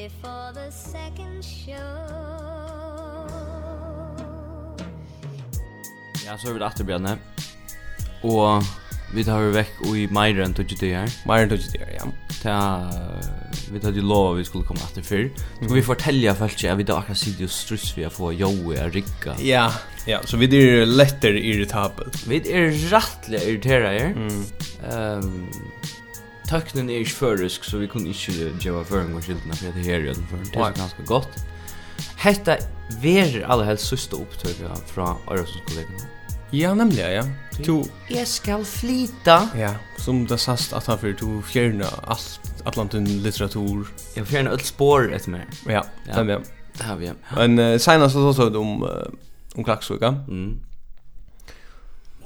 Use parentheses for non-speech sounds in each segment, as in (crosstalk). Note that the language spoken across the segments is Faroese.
before the second show. Ja, så er vi rett Bjarne. Og vi tar vi vekk i meire enn 20 dager Meir enn 20 dager, ja. Ta, vi tar jo lov at vi skulle komme etter før Skal vi fortelle folk at vi da akkurat sitter og struss vi har få joe og rikka Ja, ja, så vi er lettere irritabel. Vi er rettelig irriteret her mm. um, tøknen er ikke førisk, så vi kunne ikke gjøre føring og skiltene for det her i den føring. Det er ganske godt. Hetta verer aller helst søste opptøkene fra Øresundskollegen. Ja, nemlig, ja. Du... Jeg skal flyta. Ja, som det sast at han fyrir, du fjerna alt, atlantin litteratur. Jeg fjerna alt spår etter meg. Ja, ja. det har vi. Det har vi, ja. Men uh, senast så sa du om, uh, om Klaksvika. Mm.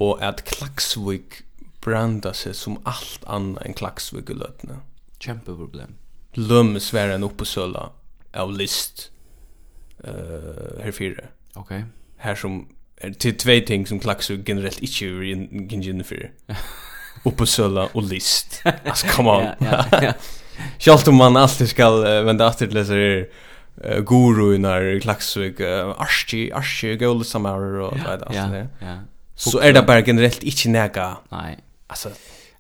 Og at Klaksvik branda seg som allt anna enn klaksvikulötna. Kjempe problem. Lömme svären upp på sölla av list uh, her fire. Ok. Okay. Som er til tvei ting som klaxu generelt ikke er ingen för. Upp på og list. Altså, come on. (laughs) ja, ja, ja. (laughs) Sjalt om man alltid skal uh, vende atter til så här uh, guru när klaxvik uh, archi archi gold summer och så där. Ja, ja. Så är det bara generellt inte näga. Nej. Alltså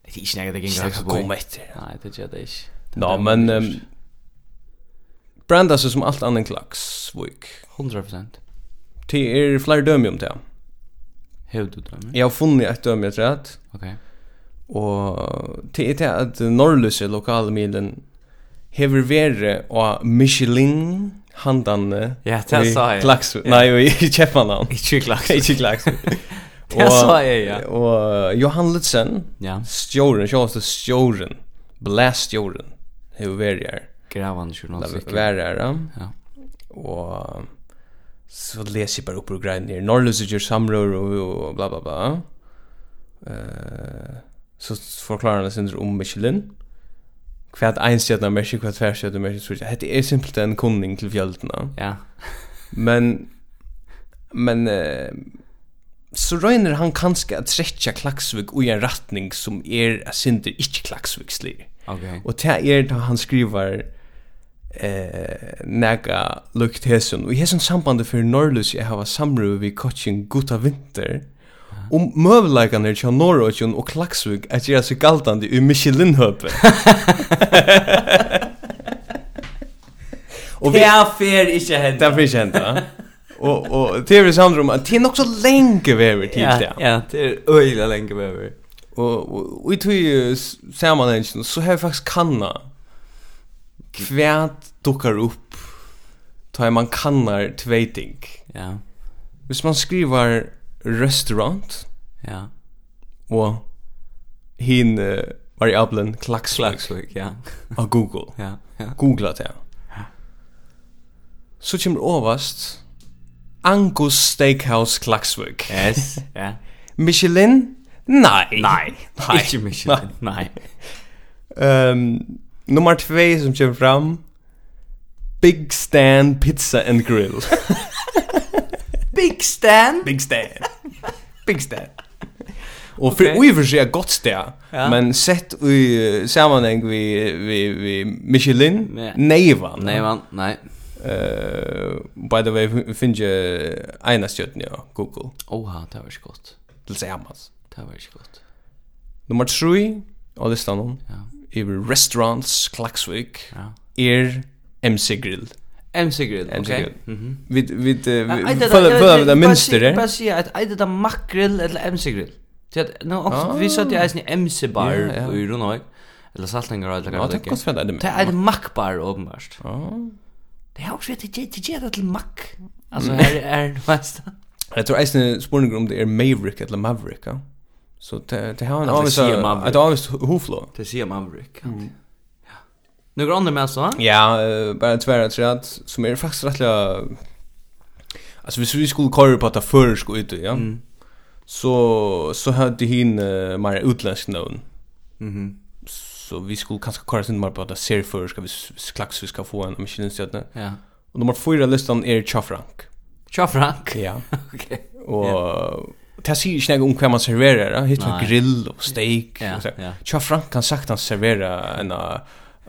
det är inte något det gänga högst på. Kom efter. Nej, det gör det inte. Ja, men um, branda sig som allt annan klaksvik. 100%. Det är fler dömi om det. Hur du dömi? Jag har funnit ett dömi, jag tror att. Okej. Och det är det att Norrlöse lokalmilen hever vere og Michelin handan. Ja, det sa jeg. Klaksvik. Nei, i Kjepmanan. Ikke klaksvik. Ikke klaksvik. Det sa jeg, ja. Og Johan Lutzen, ja. Stjoren, jag måste Stjoren. Blast Stjoren. Hur är det här? Grävande journalistik. Vad är det Ja. Og så leser jeg bare opp og greier ned. grejer ner. Norrlöser og, og bla bla bla. Uh, så forklarer han sin om Michelin. Hva er en Kvärt einstjärna Michelin, kvärt tvärstjärna Michelin. Det är simpelt en kunning til fjøltene. Ja. men men uh, så røyner han kanskje at trekja Klaksvik i en ratning som er a synder ikkje Klaksvikslig. Okay. Og det er da han skriver eh, nega lukt hesson. Og i hesson sambandet for Norrlus jeg hava samru vi kotsin gutta vinter om møvleikene til Norrøtjen og Klaksvik er gjerne så galtande i Michelin-høpet. (laughs) og vi... Det fer ikke hendt. Det fer ikke hendt, Og og det er samt rum att det är också länge över tid ja ja det är öjla länge över Og vi tror ju sammanhangen så har faktiskt kanna hva dukkar upp da man kannar tveiting ja. Hvis man skriver restaurant ja. og hin uh, variablen klaxlaxlik ja. av Google. Ja, ja. googla det så kommer ovast Angus Steakhouse Klaksvik. Yes, ja. Michelin? Nei. Nei, nei. ikke Michelin, nei. Um, nummer 2 som kommer fram. Big Stan Pizza and Grill. (laughs) Big Stan? Big Stan. Big Stan. Och okay. för seg er godt sted, ja. men sett i uh, sammenheng vi vi vi Michelin, nej. Nevan. Nevan, nei. Uh, by the way, finnes jeg ena stjøtten, ja, Google. Oha, det var ikke godt. Til sammans. Det var ikke godt. Nummer 3, og det stann ja. i restaurants, Klaksvik, ja. er MC Grill. MC Grill, ok. MC Grill. Mm -hmm. Vi, vi, vi, føler vi det minster, det? Bare sier at er det da Makgrill eller MC Grill? Nå, vi satt i eisen i MC Bar, og i Rundhøy, eller Saltengar, eller hva det. Ja, det er godt for det er det. Det er det Makbar, åpenbart. Ja, Det har också ett ett ett till mack. Alltså är är fast. (laughs) Jag tror Eisen spårning om det är Maverick eller Maverick. Så det det har en avis ett avis hoflo. Det ser Maverick. Ja. Nu går med så? Ja, bara tvärra tror jag som är faktiskt rättliga Alltså hvis vi skulle köra på att ta försk ut ja. Så så hade hin mer utländsk någon. Mhm så vi skulle kanske köra sin på att ser för ska vi klax vi ska få en Michelin stjärna. Ja. Och nummer 4 listan är Chafrank. Chafrank. Ja. (laughs) Okej. Och Det sier ikke noe om hva man serverer, hitt med grill og steak. Ja, ja. Tja Frank kan sagt han servera en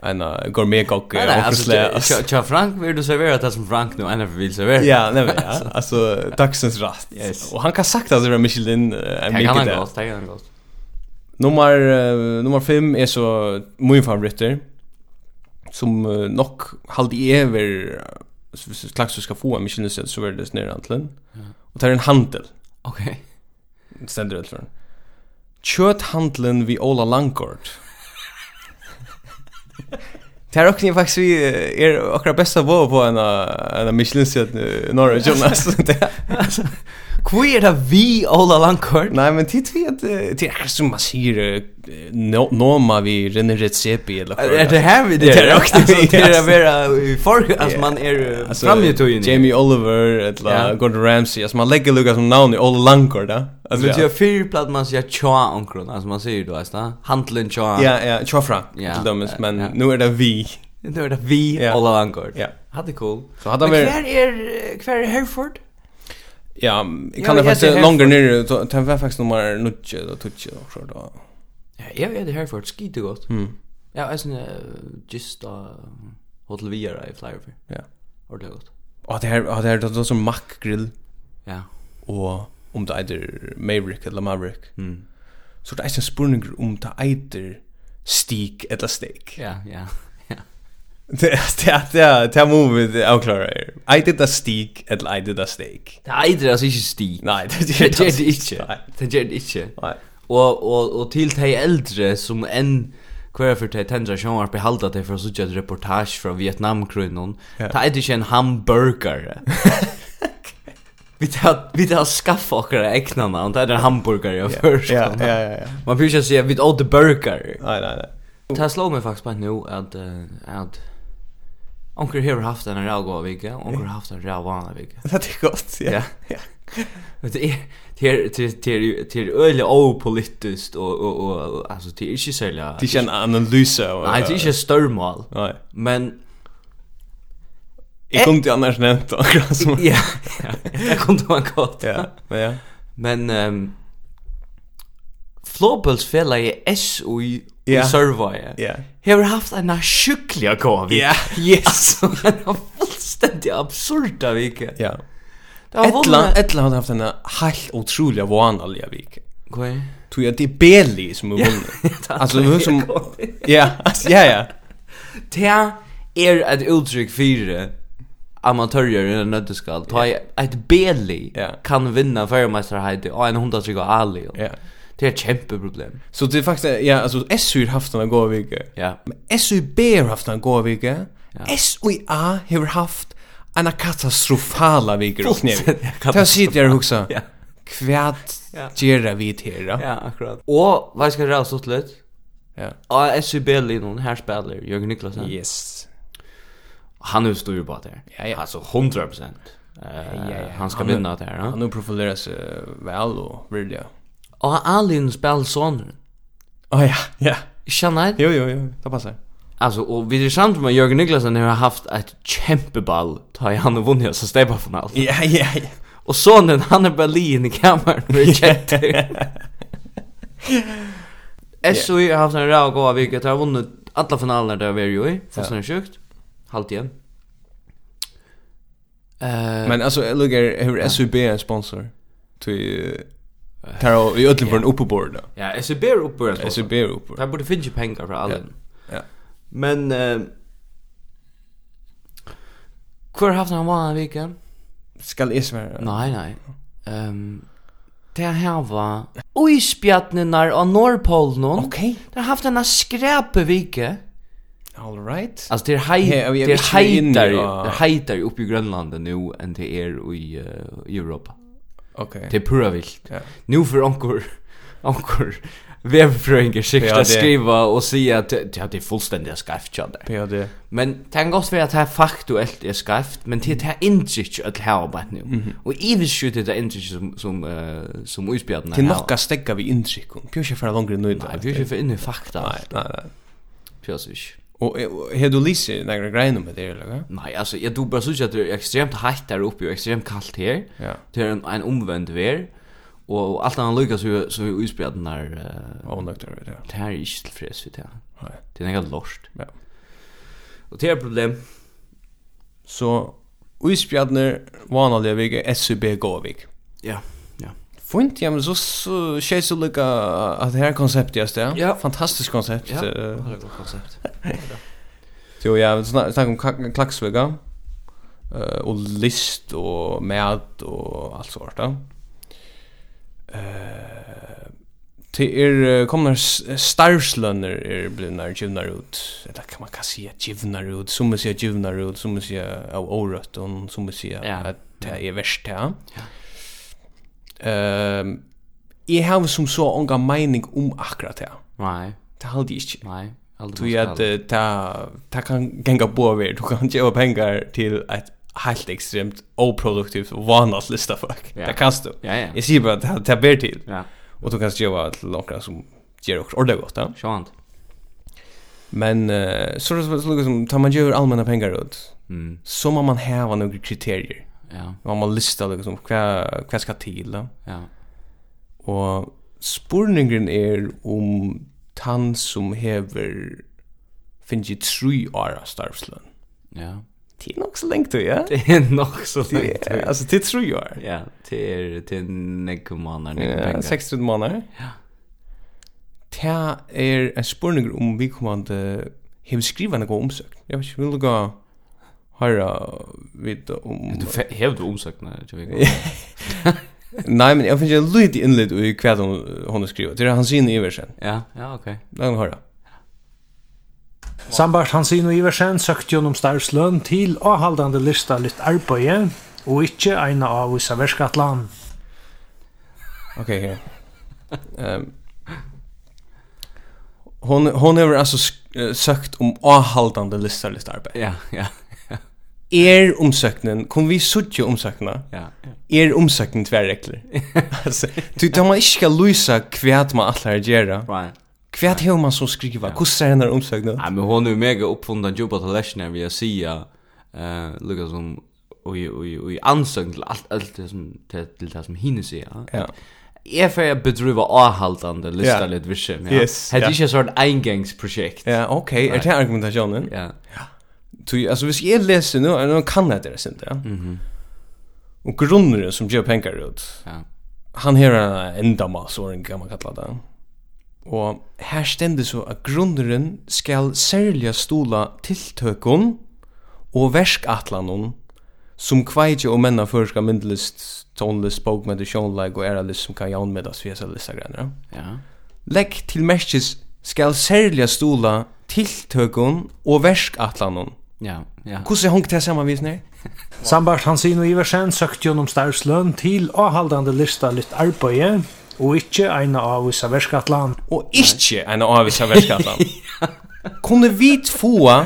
en gourmetkock och så Tja Frank vill du servera det som Frank nu ända vill servera. Ja, nej men (laughs) alltså dagsens rast. Och han kan sagt att det är Michelin en kan Han kan gott, han kan gott. Nummer uh, nummer 5 är så min favoriter som uh, nog halde över så slags du ska få en Michelin så är det snär antlen. Ja. Och tar en handel. Okej. Okay. Ständer det för. Kött handeln vi Ola Langkort. Det är också faktiskt vi är våra bästa vår på en en Michelin-sett norra Jonas. (laughs) (laughs) Hvor er det vi, Ola Langkort? Nei, men tid vi at det er som man sier Noma vi renner et sepi eller Er det? Her vi det er også (laughs) Det er vera i For Altså man er framme i tøyen. Jamie Oliver Eller Gordon Ramsay Altså man legger lukka som navn i Ola Langkort Alltså det er fyra platt man sier tja omkron Altså man säger då Alltså handlen tja. Ja, ja, tja fra Till dem Men nu är det vi. Nu er det vi Ola Langkort. Ja, hade cool. Så hade vi Men kvar är Kvar är Herford? Ja, jag kan det faktiskt längre ner det var faktiskt nummer 9 då touch och så då. Ja, jeg är det här för skit gott. Mm. Ja, jeg alltså just da Hotel Viera i Flyer. Ja. Och det gott. Och det här och det här då som Mac grill. Ja. Och om det är Maverick eller Maverick. Mm. Så det är en spurning om det är steak eller steak. Ja, ja. Det är det är det är movie och klara. I did a steak at I did a steak. Det är alltså inte steak. Nej, det är det inte. Det är det inte. Nej. Och och och till de äldre som en kvar för te tendra sjónar på halda te för sådär reportage från Vietnam krönon. Det är det en hamburger. (laughs) Vi tar vi tar skaffa och det äckna namn. Det är en hamburgare först. Ja, ja, ja. Man vill ju säga vi åt the burger. Nej, nej, nej. Det Ta slå mig faktiskt på nu att att Onkel har haft en räv gåva vecka, onkel har haft en räv vana vecka. Det (laughs) är gott. Ja. Ja. Men Det är till till till till öle opolitiskt och och och alltså det är inte så Det är en analys. Nej, det är inte störmal. Nej. Men Jag kom till annars nämnt då. (laughs) Ja, ja. Jag kom till en kort. Ja, men ja. Men ehm Flopels fälla i SOI i server. Ja har haft en sjukliga gåva. Ja. Yes. (laughs) En fullständigt absurda vecka. Ja. Ettla, ettla har haft en helt otroliga vanliga vecka. Okej. Tror jag det är Beli som har vunnit. (laughs) Alltså hur som (laughs) Ja, ja ja. Det är ett uttryck för amatörer i en nötteskal. Ta ett Belly kan vinna förmästarhet och en hundratrygg av Ali. Ja. Det är ett kämpeproblem. Så det är faktiskt, ja, alltså SU har haft en gåa vika. Ja. Men SUB har haft en gåa vika. Ja. SUA har haft en katastrofala vika. (laughs) Det här sitter jag och huxar. Ja. Kvärt gera vid här. Ja, akkurat. Och vad ska det ha stått lite? Ja. Och SUB-linjen, här spelar Jörgen Niklasen. Yes. Han är stor på det. Ja, ja. Alltså 100%. Uh, ja, ja, ja. Han ska vinna det här. Han har profilerat sig väl och vill jag. Og Alin spiller sonen. Oh, ja, ja. Kjenner jeg? Jo, jo, jo, det passer. Alltså och vi är samt med Jörgen Niklasson har haft ett kämpeball ta i han och vunnit så stäppa för allt. Ja, ja, ja. Och sonen han är Berlin i kameran med chat. SOI har haft en rau goa vilket har vunnit alla finaler där vi är ju i, fast det är sjukt. Halt igen. Uh, Men alltså, lugger, hur SUB är en sponsor? Till tar i ödlen för en uppebord då. Ja, är så ber uppebord. Är så ber uppebord. Där borde finnas pengar för alla. Ja. Men eh Kvar haft en vanlig vecka? Skal jag svara? Nej, nej. Ehm Det här var Oisbjörnarna av Norrpolen. Okej. Det har haft en skräpe vike All right. Alltså det är hej det är hejtar. Det är hejtar uppe i Grönland nu än det är i Europa. Okej. Det är pura vilt. Ja. Nu för onkor ankor (laughs) Vevfröingar sikta skriva och säga att ja, det är fullständigt skarft ja det. Ja det. Men tänk oss vi att här faktuellt är skarft, men det här intryck att här och bara nu. Och i vis skjuter det intryck som som uh, som utspjärden här. Till några stäcka vi intryck. Pjösche för långt nu. Nej, pjösche för inne fakta. Nej, nej, nej. Pjösche. Och har du lyser några grejer med det eller? Nei, altså, jeg tror bare synes at det er ekstremt hett der oppe, og ekstremt kaldt her. Ja. Det er en, en omvänd vär. Och allt annat lyckas så så vi utspelar den där uh, avnöktar det. Det här är inte tillfreds vid det. Nej. Det er något lort. Ja. Och det är problem. Så utspelar vanliga er SUB Gåvik. Ja. Fint, ja, men så tjej så lika att det här konceptet just det. Ja. Fantastiskt koncept. (laughs) Ja, det är ett koncept. Jo, ja, vi snackar om klaxvega. Eh og list og mat og alt sånt där. Eh Til er kommer starslöner er blinnar givnar ut. Eller kan man kan säga givnar ut, som man säger givnar ut, som man säger av orött og som man säger at det är ja. Ja. Ehm Jeg har som så onga mening om akkurat det. Nei. Det halde jeg ikke. Nei. Du er at ta, ta kan genga på over, du kan gjøre pengar til et helt ekstremt oproduktivt og vanligt lista folk. Ja. Det kan du. Ja, ja. Jeg sier bare at det ber til. Ja. Og du kan gjøre til noen som gjør dere ordentlig godt. Ja. Sjant. Men uh, så er det som, ta man gjør allmänna pengar ut, mm. så må man hava noen kriterier. Ja. Man må lista liksom hva hva skal til. Da. Ja. Og spurningen er om tann som hever finnes tru tre år. Ja. Det er nok så lengt du, ja? (laughs) Det er nok så lengt du. Altså, det er tru år. Ja, det er til nekke måneder, nekke penger. Ja, 16 måneder. Ja. Det er en spurning om vi kommer til hevskrivan og gå omsøkt. Jeg vet ikke, vil du gå höra vid om du hävd omsökna jag vet Nej men jag finner en lite inled i kvad hon hon skriver. Det är han sin Iversen. Ja, ja okej. Okay. hör höra. Sambart Hansino Iversen søkte om starvsløn til avhaldande lista litt arbeid, og inte eina av vissa verskatlan. Ok, her. Um, hon, hon har altså søkt om avhaldande lista litt arbeid. Ja, ja er omsøknen, kom vi suttje omsøkna, ja, ja. er omsøknen tverrekler. du, (laughs) da man ikke skal lysa hva man atler gjerra, right. hva right. hva man så skriva, hvordan er denne omsøknen? Ja, men hun er jo mega oppfunnet jobba til lesjen her, vil jeg sija, uh, lukka som, og i ansøkn til alt, alt det som, til, til det som hinne sija. Ja. Jeg får jeg bedriva avhaldande lista litt virksomhet. Ja. Yes, Hette ja. ikke et sånt engangsprosjekt. Ja, ok, er det argumentasjonen? Ja. Ja. Tui, alltså hvis jeg leser nu, er noen kan det sint, ja. Mm -hmm. Og grunneren som gjør penger ut, ja. han her er en endamalsåring, kan man kalla det. Og her stender så at grunneren skal særlig stola tiltøkken og verskatlanen som kveitje og menna førska myndelist, tonelist, bokmedisjonleik og eralist som kan jaunmedas vi hesa lista greiner. Ja. Legg til merkes skal særlig stola tiltøkken og verskatlanen Ja, ja. Hvordan hongt det sammen vis visner? (laughs) Sambart Hansino Iversen søkte gjennom till til avhaldande lista litt arbeid, og ikke en av vissa verskatlan. Og ikke en av vissa (laughs) verskatlan. Kunne vi få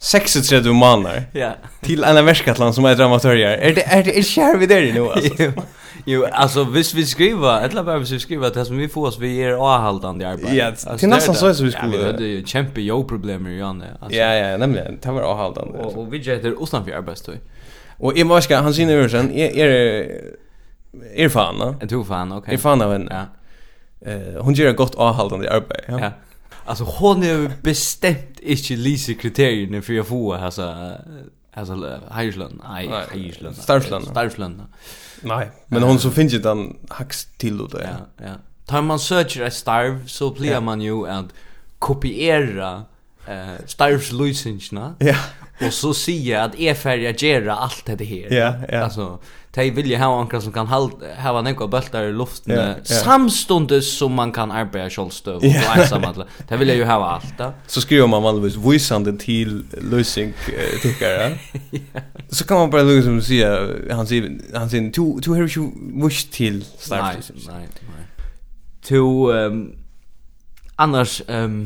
36 måneder ja. til en verskatlan som er dramatørjer? Er det, er det, er det kjær vi der nu altså? (laughs) Jo, alltså visst vi skriver, eller bara vi skriver det som vi får oss vi är avhållande arbete. Ja, det är nästan så som vi skulle. Ja, det är ju kämpe jo problem ju Janne. Ja, ja, nämligen det var avhållande. Och vi heter Oslan för arbetstid. Och i varska han syns ju sen är är är fan. En to fan, okej. Är fan av en. Ja. Eh, hon gör gott avhållande arbete. Ja. Alltså hon är bestämt inte lise kriterierna för jag får alltså alltså Heislön. Nej, Heislön. Starflön. Starflön. Nej, men hon så finns ju den hacks till det. Ja, ja. Tar man searcher ett starv så blir ja. man ju att kopiera eh starvs lösningarna. Ja. Och så säger att är färdiga gera allt det här. Ja, ja. Alltså de ju ha ankra som kan ha nekva bultar i luften yeah, yeah. samstundes som man kan arbeida kjolstøv og yeah. ensamhandla. De vilja jo ha alt da. Så skriver man vanligvis visande til løsning uh, tykkare. (laughs) Så kan man bara lukka som sier, han sier, han sier, du, du har ikke vurs til start. Nei, nei, nei. To, um, annars, um,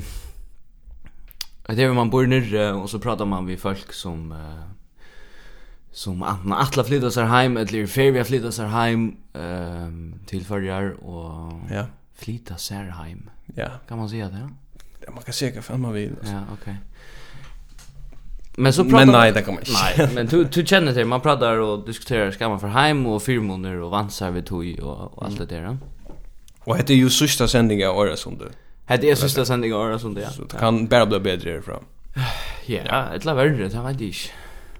det er man bor nere, og så pratar man vid folk som... Uh, som antingen atla flytta sig hem eller färja flytta sig hem ehm till förjar och ja flytta sig hem. Ja. Kan man säga det? Ja, man kan säga vad man vill. Ja, okej. Okay. Men så pratar Men nej, det kommer inte. Nej, men du du känner det man pratar och diskuterar ska man för hem och firmoner och vansar vi tog och, och allt det där. Och det är ju sista sändningen av året som du. Det är sista sändningen av året som det. Ja. Så det kan bara bli bättre härifrån. (sighs) Ja, ett la värre, det vet jag inte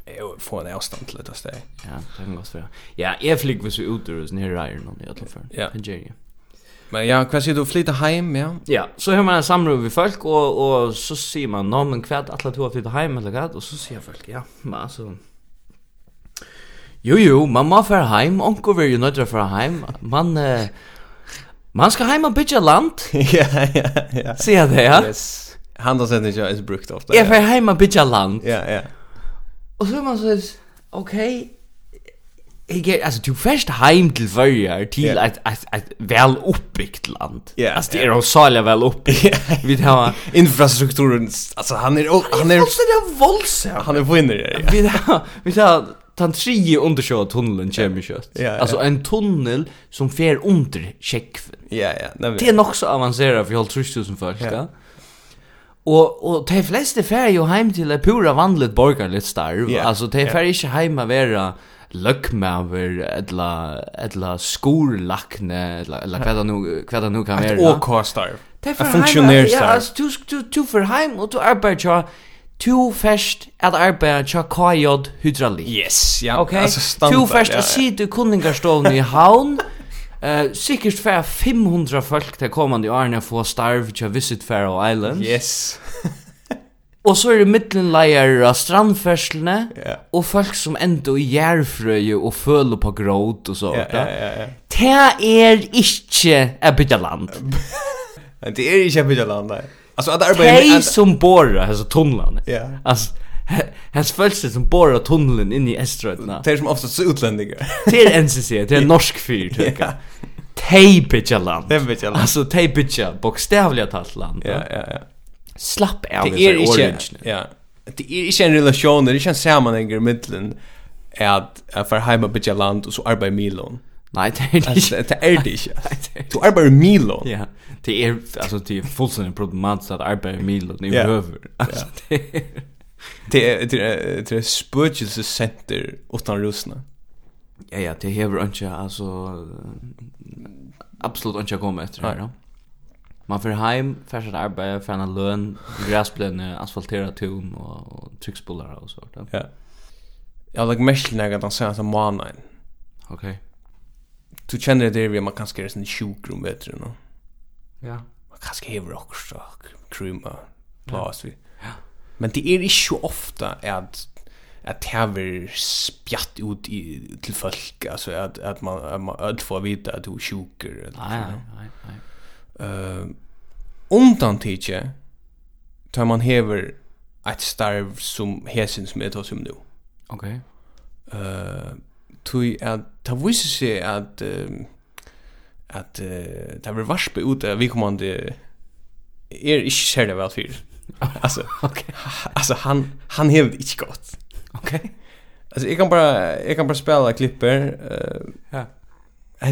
jag får en avstånd till detta steg. Ja, det kan gå så. Ja, jag flyger så ut ur så nere i någon i alla fall. Ja. Nigeria. Men ja, hva sier du, flytta hem, ja? Ja, så har man en samråd med folk, og, og så sier man, nå, men hva er alle to har flytta heim, eller hva? Og så sier folk, ja, men altså... Jo, jo, man må fære heim, onko vil jo nødre fære heim, man... Eh, man skal heim og bytja land. (laughs) ja, ja, ja. Sier det, ja? Yes. Handelsendingen er brukt ofta. Ja, fære heim og bytja land. Ja, ja. Og så er man så, okay, Jeg er, altså, du først heim til Førjar, til yeah. et, et, et vel oppbyggt land. Yeah, altså, det er jo særlig vel oppbyggt. Vi tar infrastrukturen, altså, han er... Han er også det voldsomt. Han er vinner, ja. Vi tar, vi tar, den tredje undersjøa tunnelen kommer kjøtt. ja. altså, en tunnel som fer under kjekkven. Ja, ja. Det er nok så avanseret for 12 000 folk, ja. Yeah. Og og de fleste fer jo heim til ett pura vanligt borgerligt starv. Yeah. Altså de fär yeah. inte heim att vera lökmaver eller eller skolakne eller eller vad det nu vad det nu kan vara. Och kostar. Det för funktionär Ja, alltså du du du för hem och du arbetar Tu fest at arbeida tja kajod hydraulik. Yes, ja. Okay? Altså standard. Tu fest at ja, ja. sitte i kunningarstolen i haun. Eh, sikkert fer 500 folk til kommande åren att få starv till Visit Faroe Islands. Yes. (laughs) Og så er det middelenleier av strandferslene, yeah. og folk som enda i jærfrøye og føler på gråt og så. Ja, ja, ja. yeah. Det er ikke et bygdeland. det (laughs) er ikke et land nei. Alltså att arbeta Det er som bor, altså, tunnelene. Yeah. Altså, (laughs) hans følelse som borer tunnelen inn i Estrødna. Det (laughs) (laughs) er som oftast utlendingar. det er NCC, det er norsk fyr, tøkka. Tei bitja land. Tei bitja land. Altså, tei bitja, bokstavlig talt land. Ja, ja, ja. Slapp av det er ikke, ja. Det er ikke en relasjon, det er ikke en sammenhenger i middelen at jeg får heima bitja land og så arbeid milon. Nei, det er det ikke. Det er det ikke. Du arbeider i Milo. Ja, det er, altså, det er fullstendig problematisk at arbeider i Milo, det er jo høver. Altså, det er det är det är det spiritual center utan rusna. Ja ja, det här runt jag alltså absolut inte komma efter här Ja. Man för hem, sitt arbete, för en lön, gräsplänne, asfaltera tun och, och tryckspullar och sånt. Ja. Jag lägger mest när jag säger som månaden. Okej. Du känner det vi man kanske är sån sjukrum bättre nu. Ja. Man kanske hever också krymma plats vi. Ja Men det er ikke så ofte at at det har spjatt ut i, til folk, altså at, at man, at man at får vite at du er sjuker. Nei, nei, nei. Eh undan tidsje, tar man hever et starv som hesen som er tar som nu. Ok. Uh, tui at, ta viser seg at, uh, at uh, ta har vært varspe ut av vi kommande er ikke særlig vel fyrir. (laughs) alltså okej. Okay. Alltså han han hevde inte gott. Okej. Okay. Alltså jag kan bara jag kan bara spela klipper. Uh, ja.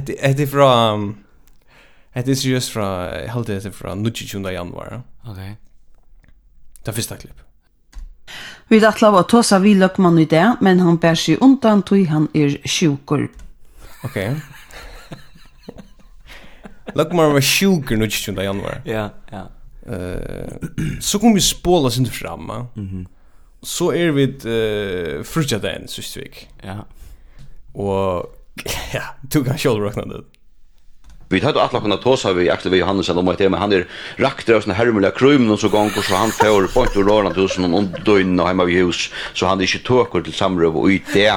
Det det är från Det är just från helt det är från 22 januari. Okej. Okay. Det första klipp. Vi dattla var tosa vi løkmann i det, men han bär sig undan tog han er sjukur. Okej. Okay. Løkmann var sjukur 22 januari. Ja, ja. Eh, så kom vi spola sin framma. Mhm. Så är vi eh frutja den sist. Ja. Och (laughs) ja, du kan själv räkna det. Vi hade alla kunna ta vi Axel vi Johannes om att men han är rakter av såna härmliga krym och så gång och så han får på och rörande hus någon och døgn och hemma vid hus så han är inte tåkor till samröv och ut det.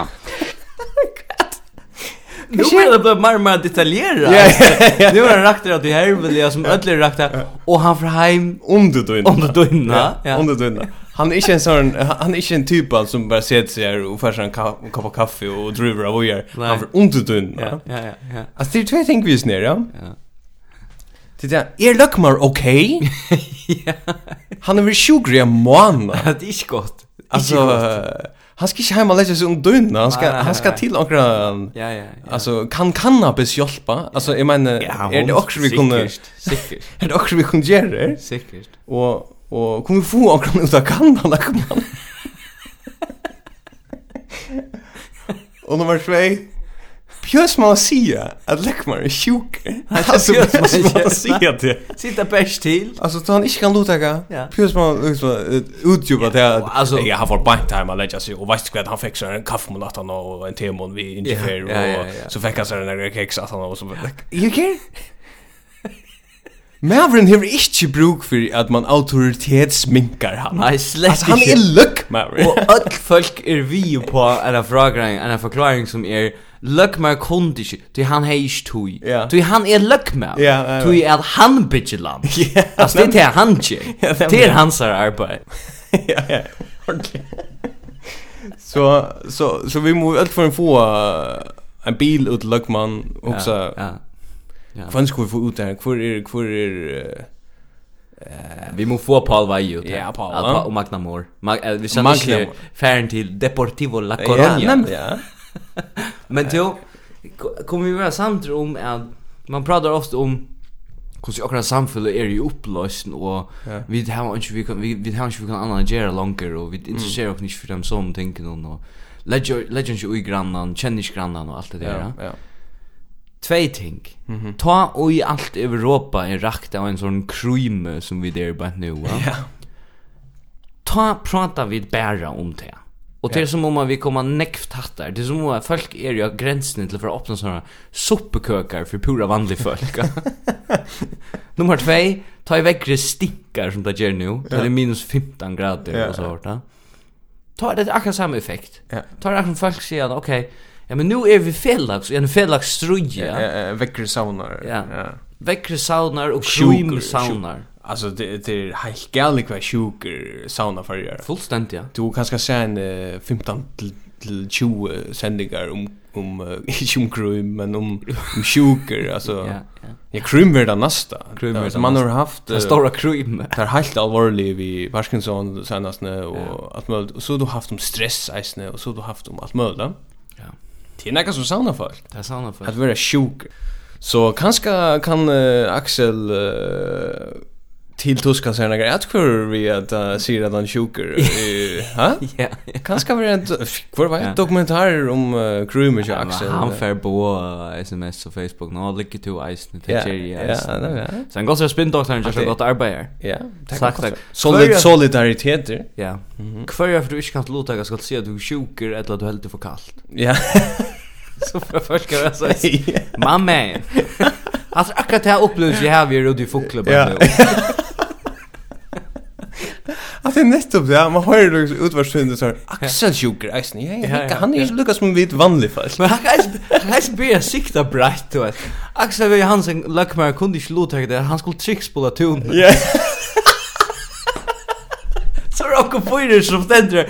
Nu är det bara mer och mer detaljerat. Nu har han rakt det till helvete som ödler rakt det och han får hem under du Under inne. Ja. du då inne. Han är inte en sån han är inte en typ av som bara sätter sig här och färsar en kopp kaffe och driver av och gör. Han får under du då inne. Ja ja ja. Alltså det är två ting vi är nere. Ja. Det där är luckmar okej. (laughs) Ja. Han är väl sjukgrej man. Det är inte gott. Alltså han ska inte hemma lägga sig under dynna, han ska han ska till några Ja ja. ja. Alltså kan cannabis hjälpa? Alltså jag menar ja, är det också vi kunde säkert. Är det också vi kunde göra? Säkert. Och och kommer få några ut av Kanada kommer. Och nummer 2 Pjörs man att säga att Leckmar är sjuk. Alltså pjörs man att säga det. Sitta bäst till. Alltså då han inte kan lotaka. Pjörs man liksom utjuba det. Alltså jag har fått bant time att lägga sig och visst vad han fick så en kaffe med natten en temon vi inte för och så fick han så den där kex att han och så. You care? Maveren hever ikkje bruk for at man autoritetsminkar han. Nei, slett altså, ikke. Han er løkk, Maveren. Og öll folk er vi på en fragrang, en forklaring som er Løkmer kunde ikke, du han hei ikke tui. Ja. Du han er løkmar. Ja, ja, ja. du er (laughs) han bygger land. Yeah, altså, det er han ikke. Det er hans arbeid. (laughs) ja, ja, ordentlig. Så, så, så vi må alt for en få en bil ut løkman, også. Ja, ja. Ja. Kvann skal vi få ut der? Hvor er... Hvor er Uh, vi må få Paul Vajo ut Ja, Paul ja. Og Magnamor Mag uh, Vi kjenner ikke færen til Deportivo La Coruña Ja, nemlig ja. (laughs) Men til, Kommer vi være samt om at Man pratar ofta om Hvordan akkurat samfunnet er i oppløsning Og ja. vi har ikke vi kan Vi, vi har ikke vi kan analysere langer Og vi interesserer oss ikke for dem som tenker noen Og Legger ikke ui grannan Kjenner ikke grannan og alt det der Ja, ja två ting. Mm -hmm. Ta och i allt Europa är rakt av en sån kryme som vi där bara nu. Ja. Yeah. Ta prata vid bära om det. Och det är som om man vi kommer näckft hattar. Det är som om folk är ju gränsen till för att öppna sådana soppekökar för pura vanliga folk. (laughs) Nummer två, ta i väckre stickar som det gör nu. Det är minus 15 grader och så hårt. Ta det akkurat samma effekt. Ta det akkurat folk säger att okej, okay, Ja, men nu är vi felax, en felax struje. Ja, ja, väckre saunar. Ja. ja. Väckre saunar och sjuker saunar. Alltså det det är helt galet vad sjuker sauna för gör. Fullständigt ja. Du kanske se en 15 till, till 20 sändningar om om uh, (laughs) inte om krym men om om sjuker alltså. (laughs) ja, ja. Ja, krym blir det nästa. Krym blir det. Man har haft uh, stora krym. Det är helt allvarligt vi Parkinson senast nu och ja. allt möjligt. Och så har du haft om stress eisne och så har du haft om allt möjligt. Det är något som sauna folk. Det är sauna folk. Att vara sjuk. Så kanske kan uh, Axel uh, till Tuska säga några att för vi att uh, ser att han sjuker. (laughs) Ha? Ja. Kanske (laughs) var det kvar var en dokumentär om uh, Krumer ja, Axel. Han fer på uh, SMS og Facebook nu ligger eisen til till Jerry. Ja, ja. Så han går så spinn doktorn just har gått arbete. Ja. Tack tack. Solid solidaritet. Ja. Hver er for du ikke kan låta jag ska se att du sjuker eller att du helt för kallt. Ja. (laughs) (laughs) Så för första jag sa mamma. Man. Alltså akkurat det här upplevelsen jag har vi är ute i folkklubben nu. (laughs) Att det är nettopp det, man hör ju liksom utvarsfyndet såhär Axel Sjuker, eisen, ja, ja, han är ju lukka som vitt vanlig fast Men han kan inte börja sikta brett, du vet. Axel V. Hansen Lökmar kunde inte låta det, han skulle trickspåla tonen Ja. (laughs) Så råkar fyrer som ständer.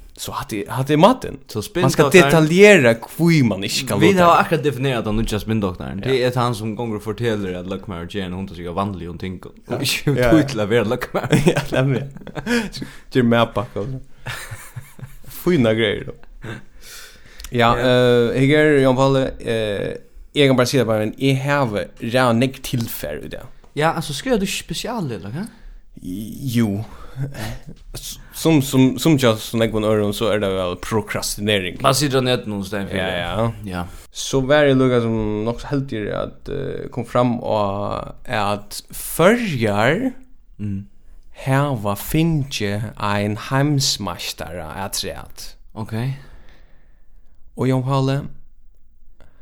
så hade hade maten. Så spin man ska detaljera hur man inte kan vi har akkurat definierat den nya spindoktorn det är han som gånger fortäller att luck marriage är en hund som är vanlig och tänker. Och inte tutla vara luck marriage (laughs) ja det med. Det med packa fina grejer då. Ja eh jag är i alla fall eh jag kan bara säga bara en i have ränig tillfälle i det. Ja alltså skrev du special eller kan jo som som som just som någon öron så är det väl prokrastinering. Man sitter net någon stäng för. Ja ja. Ja. Så var det lugga som nog helt i att uh, kom fram och är att förjar mm här var finge ein hemsmästare att säga. Okej. Och Jon Halle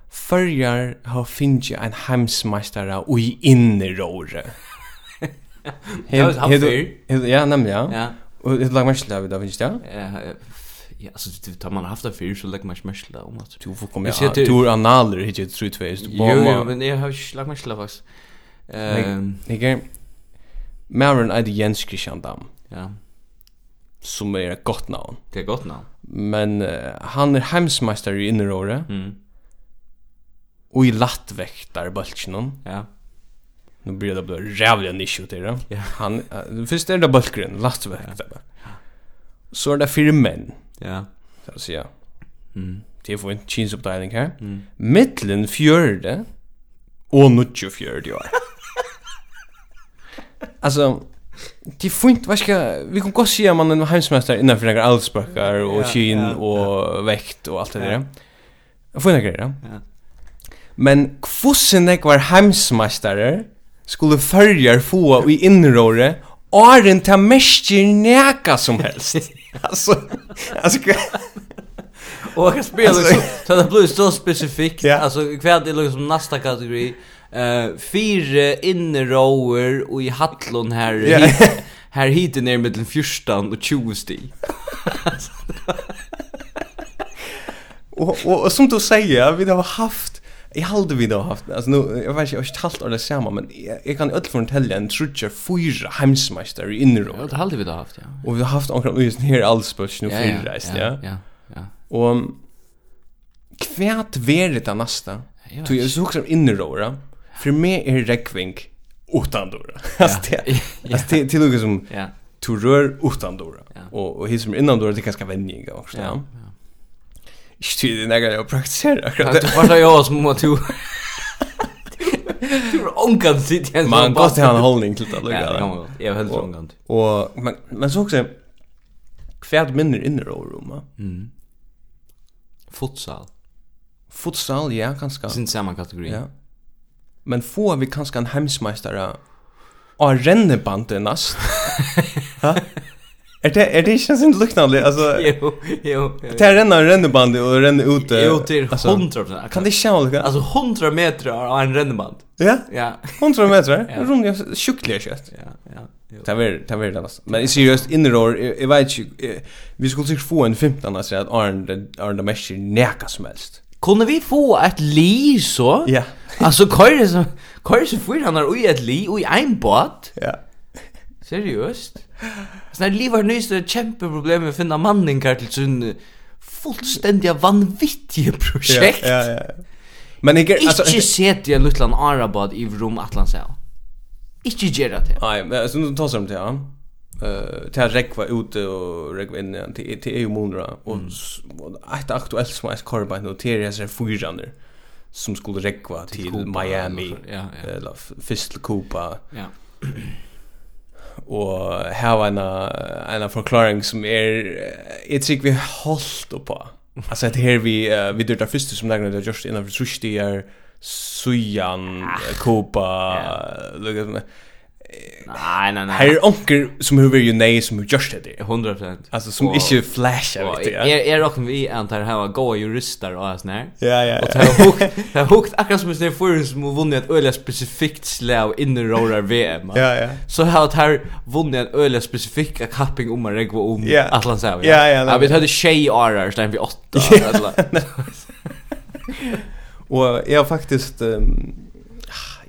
förjar har finge en hemsmästare och i innerore. (laughs) Helt helt ja, nämligen. Ja. Og det lag mest där vi där finns det? Ja, ja alltså det tar man haft det för så lag match match där om att du får komma till tur analer hit ett street face du bara. Jo, men jag har lag match där fast. Ehm, jag går Maren Ida Jens Christian Dam. Ja. Som er et godt navn Det är gott namn. Men uh, han er heimsmeister i inneråret. Mm. Og i lattvektar bulchen. Ja nu blir det bara jävla nisch ut det. Ja. Han först är det bulkgren, last veck. Så är det fyra män. Ja. Så att säga. Mm. Det får en chins uppdelning här. Mm. Mittlen fjörde och nutjo fjörde år. (laughs) alltså Det er fint, vad ska, vi kan gå och se om man är hemsmästare innanför några allsböcker och kin och väkt och allt det där. Jag får några grejer. Ja. Men kvossen jeg var hemsmästare skulle följa få i innerore Åren ta mäskir näka som helst. (laughs) alltså, alltså Och jag spelar så så det blir så specifikt. Yeah. Alltså kvad det liksom nästa kategori. Eh uh, fyra innerower och i Hallon här yeah. hit, här hit ner mellan 14 och 20 stig. och, och, och som du säger, vi har haft Jag halde vi då haft alltså nu jag vet inte jag har talt eller samma men jag kan öll från tälja en trutcher fyra hemsmästare i innerå. Ja, det hade vi då haft ja. Och vi har haft ankar just här allspurs nu fyra rest ja. Ja, ja. Och kvärt verit det nästa. Du är så också innerå. För mig är rekving utan dörra. Alltså det till något som to rör utan dörra. Och och hur som innan dörra det kanske vänjer också. Ja. ja. Ikke tid i nægare å praktisere akkurat. Du var så jo som må du... Du var omkant sitt igjen. Man kan godt ha en holdning til det. Ja, det kan man godt. Jeg helt omkant. Og, men, men så också kvärt minner inne i rummet. Mm. Futsal. Futsal, ja, kanskje. Sin samme kategori. Ja. Men får vi kanskje en hemsmeistere av rennebandet nast. (laughs) Hæ? Er det är det inte sånt liknande alltså (laughs) jo jo. Det är en ränneband och ränna ut. Jo till 100. Kan det själv alltså 100 meter av en ränneband. Ja? Ja. 100 meter. (laughs) Runga sjukliga kött. Ja, ja. Det var det var det alltså. Men seriöst innerår jag vet inte vi skulle säkert få en 15 alltså att Arne Arne Messi näka som helst. Kunde vi få ett li så? Ja. (laughs) Alltså kör så kör så för han har i ett li och en båt. Ja. Seriöst? Så när livar nyst ett kämpeproblem problem att finna manningar till sin fullständiga vanvittiga projekt. Ja, ja, ja. Men jag alltså inte sett jag Lutland Arabad i Rom Atlantsel. Inte göra det. Nej, men så nu tar som det ja. Eh till rekva ute och rekva inne till till EU månader och ett aktuellt som är korban noteras är fyrjander som skulle rekva till Miami. Ja, ja. Eller Fistel Copa. Ja. (clears throat) och ha en en förklaring som är jag tycker vi hållt på. Alltså att här vi uh, vi dörta första som lägger det just innan för sushi är sujan kopa lukas Nei, nei, nei. Här är onker som hur vi ju nej som hur görs det 100%. Alltså som och, inte flashar vet jag. Är er också vi antar här var goa jurister och sån här. Ja, ja. Och det har hukt, det har hukt akkurat som det för som vunnit ett öliga specifikt slag in i Roller VM. Ja, ja. Så har det här vunnit en öliga specifika kapping om Marek och om Atlant Ja, ja. Ja, vi hade Shay Arar sen vi åtta eller. Och jag har faktiskt um,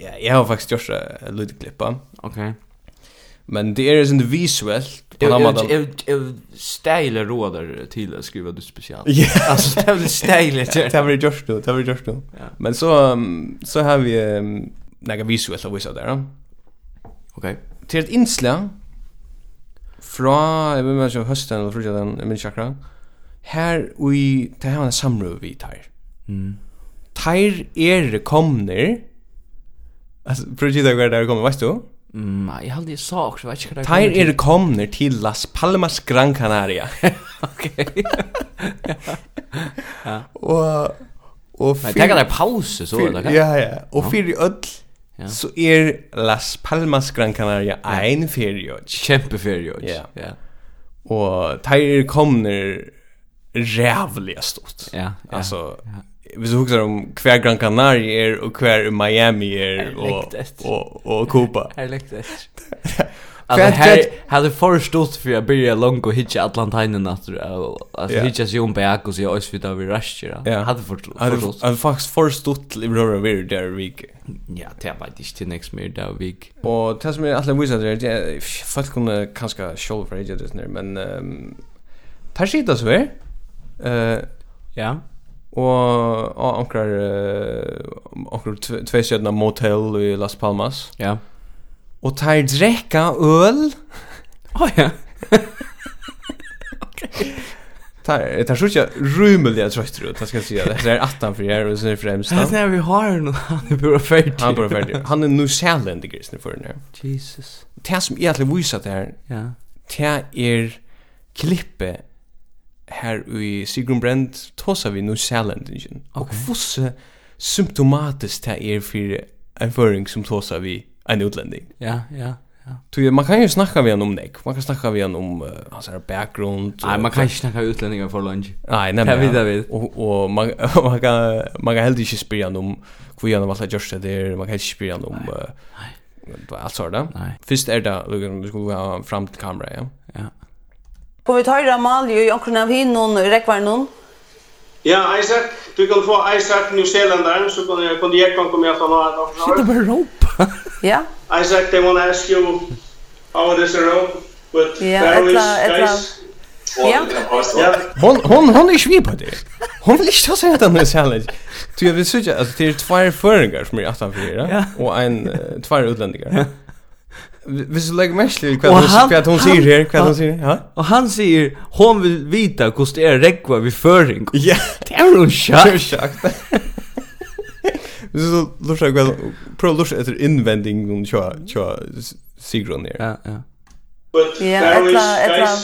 ja, jag har faktiskt gjort en liten klippa. Okej. Men det är inte visuellt på något. Jag jag ställer råder till att skriva du speciellt. Ja, (laughs) alltså det blir stäligt. Det har vi gjort då, det blir just då. Men så så har vi några visuellt visar där. Okej. Till ett inslag fra, jeg vil mennskje høsten eller frutja den min chakra, her vi, det her en samrøv vi tar. Mm. Tar er komner Alltså Brigitte där där kommer, vet du? Nej, jag hade sagt också, vet inte vad är kommer till Las Palmas Gran Canaria. (laughs) Okej. (laughs) Ja. Och och för Det där paus så eller? Ja, ja. Och för i öll så är Las Palmas Gran Canaria en feriod. Kämpeferiod. Ja. Ja. Och tire kommer jävligt stort. Ja. Alltså hvis du husker om hver Gran Canaria er og hver Miami er og og og Cuba. Är likt (laughs) det. Alltså här hade förstått för jag börja långt och hitcha Atlantainen att alltså hitcha sig om back och så ös vid av vi Ja, Hade förstått. Hade faktiskt förstått i bror över där week. Ja, det var det till next mer där vi. Och tas mig alla visar det är folk kunde kanske show för det där men ehm tar sig det så Eh Ja. Och ja, ankrar ankrar två stjärna motel i Las Palmas. Ja. Och tar dräcka öl. Åh oh, ja. (laughs) Tar tar så jag rumeliga jag tror jag ska säga. Det Det är attan för er och sen främst. Det är vi har nu han är bara färdig. Han är bara färdig. Han är nu sällan det grisne för nu. Jesus. Det som egentligen visar det här. Ja. Det är klippe her i Sigrun Brand tosa vi nu Sjælendingen. Og okay. hvordan symptomatisk det er for en føring som tosa vi en utlending. Ja, ja. Ja. Tu man kan ju snacka vi om Nick. Man kan snacka vi om uh, hans här background. Nej, man kan ju snacka utlänningar för lunch. Nej, nej. Jag vet det. Och och man man kan man kan helt inte spela om hur han var just där. Man kan inte spela om Nej. Alltså Nej. Först är det liksom du ska ha fram till kamera, ja. Ja. Får vi ta i Ramalje i omkring av hinnon, rekvar noen? Ja, Isaac. Du kan få Isaac New Zealand så kan jag kunde jag kan komma jag från några dagar. Shit, det var rope. (laughs) Ja. Isaac, they want to ask you how it is a rope with yeah, various guys. Ja. Ja. Hon hon hon är svipad det. Hon vill inte säga att han är challenge. Du jag vill säga att det är två föringar som är att han fyra och en två utlänningar. Hvis du lägger mest till vad hon säger här, vad hon säger, ja. Och han säger hon vill vita hur det är rekva vid föring. Ja, det är hon schakt. Hvis du lusar vad pro lusar efter invändning hon tja tja Sigrun här. Ja, ja. Ja, etla etla.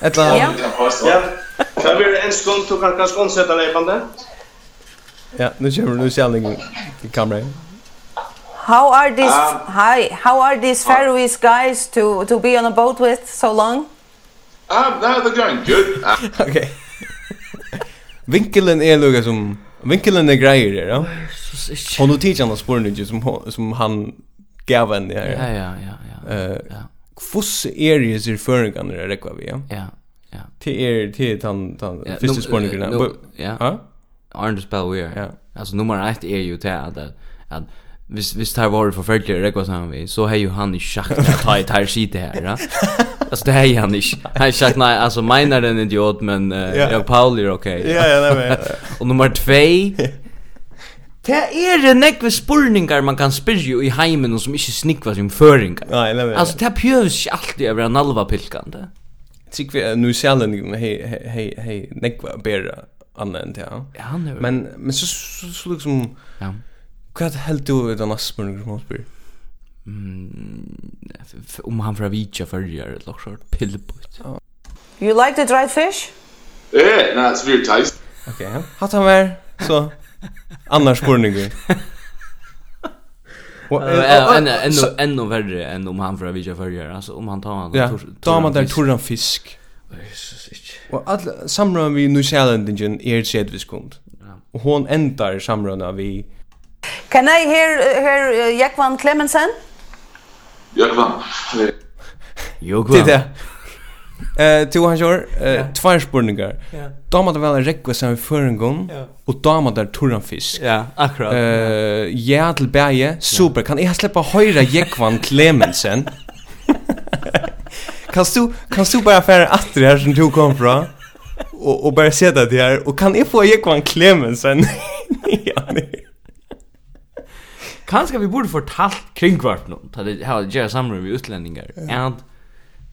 Etla. Ja. Ja. Så blir en skon tog kan kanske konsätta dig på det. Ja, nu kör vi nu sälning i kameran. How are these um, hi? How are these Faroese guys to to be on a boat with so long? Um, no, they're going good. Uh. (laughs) okay. Vinkelen är lugg som vinkelen är grejer ja. Hon nu tittar han på nu som som han gav en där. Ja, ja, ja, ja. Eh, fuss areas i förringarna det räcker vi, ja. Ja, ja. Till er till han han första spårningen. Ja. Ja. Aren't we are. Ja. Alltså nummer 1 är ju till att att Hvis hvis det här var förfärligt det går vi så har ju han i schack ta i här skit här ja. (laughs) Alltså det har han i han schack nej alltså menar den idiot men uh, yeah. jag Paul är okej. Ja ja nej men. Och nummer 2 (laughs) Det er en nekve spurningar man kan spyrja i heimen som ikkje snikva som føringar. Nei, nei, nei. Altså, det pjøvs ikkje alltid over en alva pilkande. Tikk vi, nu sjalen, hei, hei, hei, nekva bera anna enn det, ja. Ja, han er Men, men så, så, så liksom... Ja. Vad helt du vet den asmurn som hon spyr? Om han får vitja fyrir ett lock sort pillbut. You like the dried fish? Eh, no, it's very tasty. Okej, okay. hatt han var så annars spurningar. (laughs) Ännu ännu värre än om han får vitja förrjar. Alltså om han tar han Ja, tar man där torran fisk. Og all samrøðan við New Zealand er 30 sedviskund. Og hon endar samrøðan við Can I hear uh, hear uh, Jakvan Clemensen? Jakvan. Jo, Det Eh to han kör eh två spurningar. Damar det väl en rekve som för en gång och damar där turran fisk. Ja, akkurat. Eh ja till berge, super. Kan jag släppa höra Jekvan Clemensen? kan du kan du bara färra att det här som du kom från och och bara se det här och kan jag få Jekvan Clemensen? (laughs) ja, nej kanske vi borde fortalt kringvart nu. ta det här gjør samråd med utlendingar. Ja. And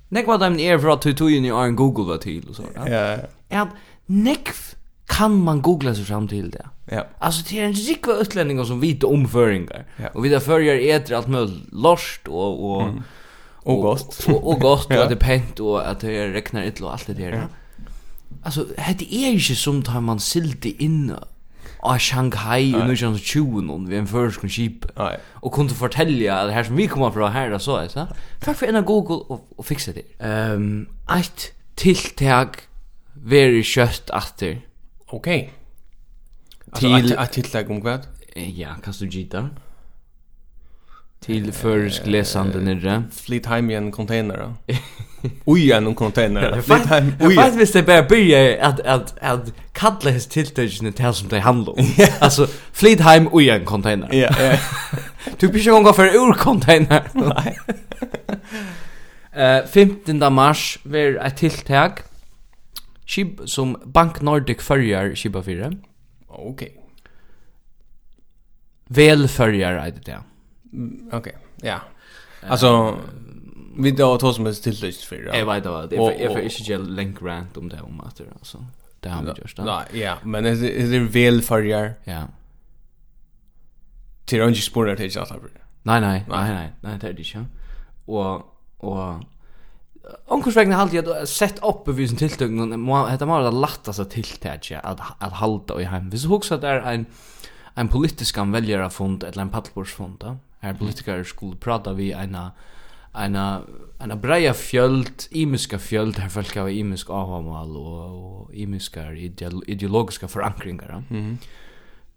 nek var dem er fra tutujen i en Google var till och så. Ja. Ja. Nek kan man googla sig fram till det. Ja. Alltså det är en rikva utlänningar som vet omföringar. Ja. Och vita förjar äter (laughs) allt möjligt lost och och och gott. och, och gost och att det pent och att det räknar ett och allt det där. Alltså det är ju inte som tar man silt in av Shanghai i 1920 vid en förskon skip. Och kunde fortälja att här som vi kommer från här så är så. Tack för ena Google och, och fixa det. Ehm um, ett tilltag very kött åter. Okej. Okay. Alltså ett tilltag om vad? Ja, kan du gita? Till försk läsande nere. Flit hem i en container då. (laughs) Oj en container. Jag vet visst det bara börja att att att kalla his tilltagen till som det handlar om. (laughs) Alltså flit hem oj en container. Ja. Du blir ju gång för ur container. (laughs) Nej. (laughs) Eh 15 mars var ett tilltag. Skip som Bank Nordic följer skipa fyra. Okej. Okay. Väl följer det där. Okej. Okay. Ja. Alltså Vi då har som ett tillräckligt för det. Jag vet inte vad. Jag får inte ge länk rant om det om att det alltså. Det har vi gjort. Nej, ja, men det är väl förjar. Ja. Till och med spårar det inte Nej, nej, nej, nej, nej, det är det inte. Och och Onkurs vegna halde jeg at sett oppe vi sin tiltøkning, dette må være det lattaste tiltøkje at, at halde i heim. Hvis du husker at det er en, en politisk anvelgerafond, eller en paddelbordsfond, da, her politikere skulle prata vi ena, uh, en en breia fjöld, imiska fjöld her folk har imisk avhamal og och imiska ideolo ideologiska förankringar. Ja?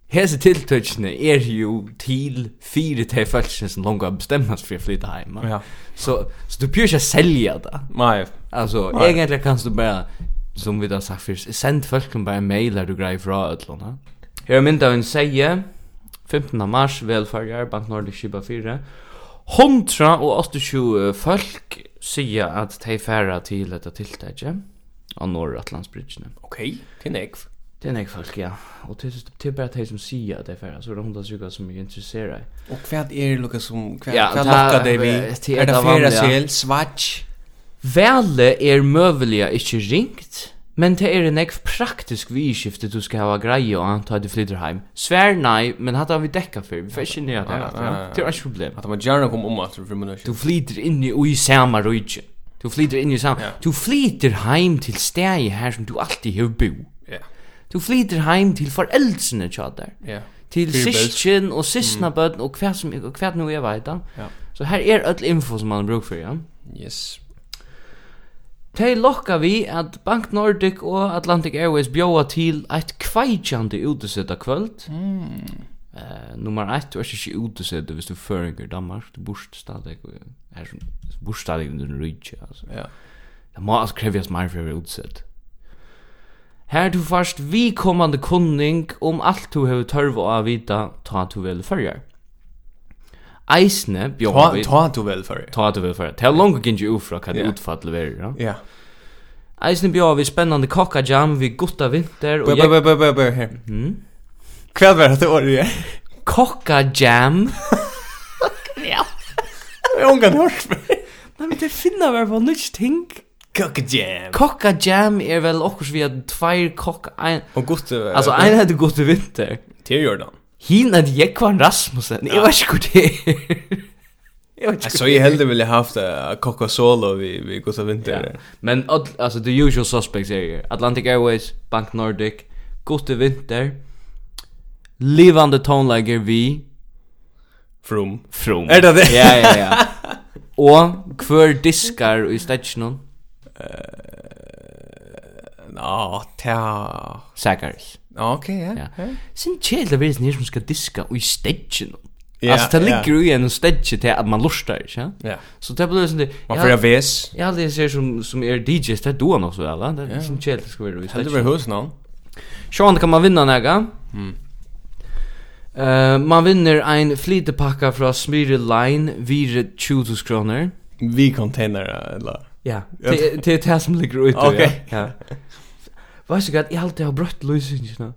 Hese tiltøkene er jo til fire til følelsen som langt har bestemt for å flytte hjem. Ja. Så, så du bør ikke selge det. Nei. Altså, Nei. egentlig kan du bare, som vi da sagt først, send folkene bare en mail der du greier fra et. Her er mynd av en seie, 15. mars, velferger, Bank Nordic Shiba 4. Hundra og 28 folk sier at de færa til dette tiltaket av Norratlandsbridgene. Ok, til nekv. Det er nek folk, ja. Og det er, det er bare de som sier at de færa, så er det hundra sykker som er interesseret. Og hva er det lukka som, hva, ja, hva lukka det vi? Er det færre sel, svart? Vele er møvelige ikke ringt, Men det er en ekv praktisk vidskifte du skal hava greie og anta at du flytter heim. Svær nei, men hatt har vi dekka fyrir, Vi får ikke nye at det er Det er ikke problem. Hatt man gjerne kom om at du fyrir Du flytter inn i ui sama rujtje. Du flytter inn i sama. Du flytter heim til stegi her som du alltid hev bo. Du flytter heim til foreldsene tjadar. Ja. Til sysken og sysna bøtten og hva som hva nu er veita. Så her er öll info som man bruk for, ja. Yes. Tei lokka vi at Bank Nordic og Atlantic Airways bjóa til eitt kveitjande utesetta kvöld. Mm. Uh, nummer 1, du er ikke utesetta hvis du føringer Danmark, du borst stadig, er som borst stadig under rydtje, altså. Ja. Det må altså krevjas mer for å utesetta. Her du fast vi kommande kunning om alt du hever tørv å vita ta du vel førjar. Eisne bjóða vi... Ta du vel for Ta du vel fer Det er langt gynji ufra hva det utfallet vi er, ja? Eisne bjóða vi spennande kokka jam vi gutta vinter og... Bør, bør, bør, bør, her. Hva var det året er? Kokka jam? (laughs) Ja. Har ungan hørt meg. Nei, men det finna vi på nytt ting. Kokka jam. Kokka jam er vel okkurs vi har tveir kokka... Ein... Og gott. Altså, ein heter gutte vinter. Til Jordan. Hin at Jekvan Rasmussen. Jag vet inte hur det Jag så jag hellre ville haft uh, Coca Solo vi vi går vinter. Ja. Men alltså the usual suspects är Atlantic Airways, Bank Nordic, Gott vinter. Livande tonlager vi From. From. Är det det? Ja ja ja. Og kvar diskar i stationen. Eh. Uh, Nå, no, ta. Säkert. Ja, Okej, ja. Sen chill det visst ni som ska diska och i städgen. Ja, alltså det ligger ju en städge till att man lustar, ja. Ja. Så det blir sånt. Man får vis. Ja, det ser som som är DJ det då nog så alla. Det är som chill det ska vara i städgen. Det blir hus någon. Sean kan man vinna näga. Mm. Uh, man vinner ein flitepakka fra Smyre Line vire 20 kroner. Vi container eller? Ja, det är det som ligger ute. Okej. Ja. (laughs) Vet du hva, jeg halte jeg har brøtt løsingene.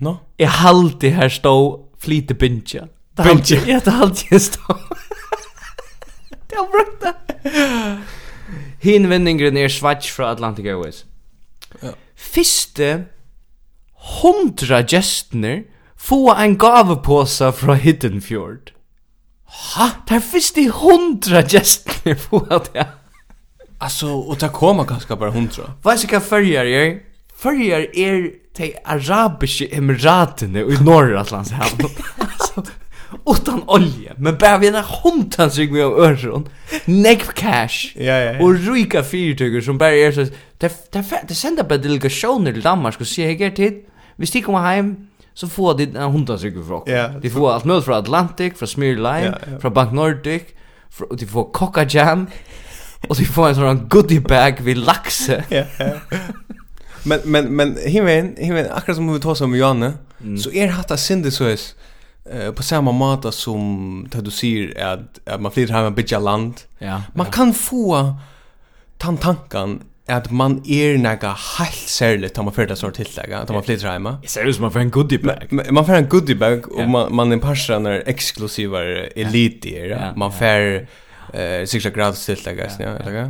No? Jeg alltid her stå flite bintja. Bintja? Ja, det halte jeg stå. det har brøtt det. Hin vendingren er svats fra Atlantic Airways. Ja. Fyrste hundra gestner få en gavepåse fra Hidden Fjord. Ha? Det er fyrste hundra gestner få det. Alltså, och det kommer ganska bara hundra. Vad ska följa dig? Førjar er de arabiske emiratene i Norratlandshavn. (laughs) utan olje, men bara vi en hundtans rygg med öron, nekv cash, ja, ja, ja. och rika fyrtyger som bara är så, det sänder bara delegationer till Danmark och säger, hej, tid, vi stick kommer hem, så får de en hundtans rygg från. Ja. De får allt möjligt från Atlantic, från Smear Line, ja, ja. från Bank Nordic, fra, de får Coca Jam, och de får en sån goodie bag vid laxe. ja, ja. (laughs) Men men men himen himen akkurat som vi tar som Janne mm. så är det hatta synde så är eh på samma måte som det du säger att att man flyr hem en bygger land. Ja. Man ja. kan få tan tankan at man er nega helt særligt tar man fyrir det sånn tillegg, tar man flytter heima. Jeg ser ut som man får en goodie bag. Man, man får en goodie bag, og yeah. man, man er parser når eksklusivar elitier, yeah. man får yeah. uh, sikra gratis tillegg, ja, ja, ja.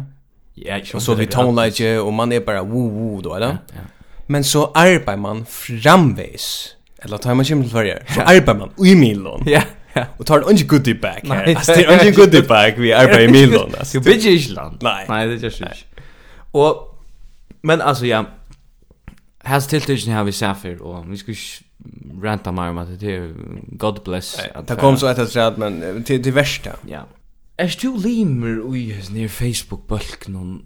Ja, och så vi tonläge och man är bara woo woo då eller? Ja, ja. Men så arbetar man framvis. Eller tar man kemel för det. Så arbetar man i Milan. Ja. Ja. Och tar en goodie bag. här. Nej, (laughs) det är en goodie bag vi arbetar i Milon. (laughs) Du bitch Island. Nej. Nej, det är just. Och men alltså ja Has tilltiden har vi Safir och vi ska ranta mer om att det är God bless. Det kom så ett att men till det värsta. Ja. Er du limer ui nir Facebook-balknon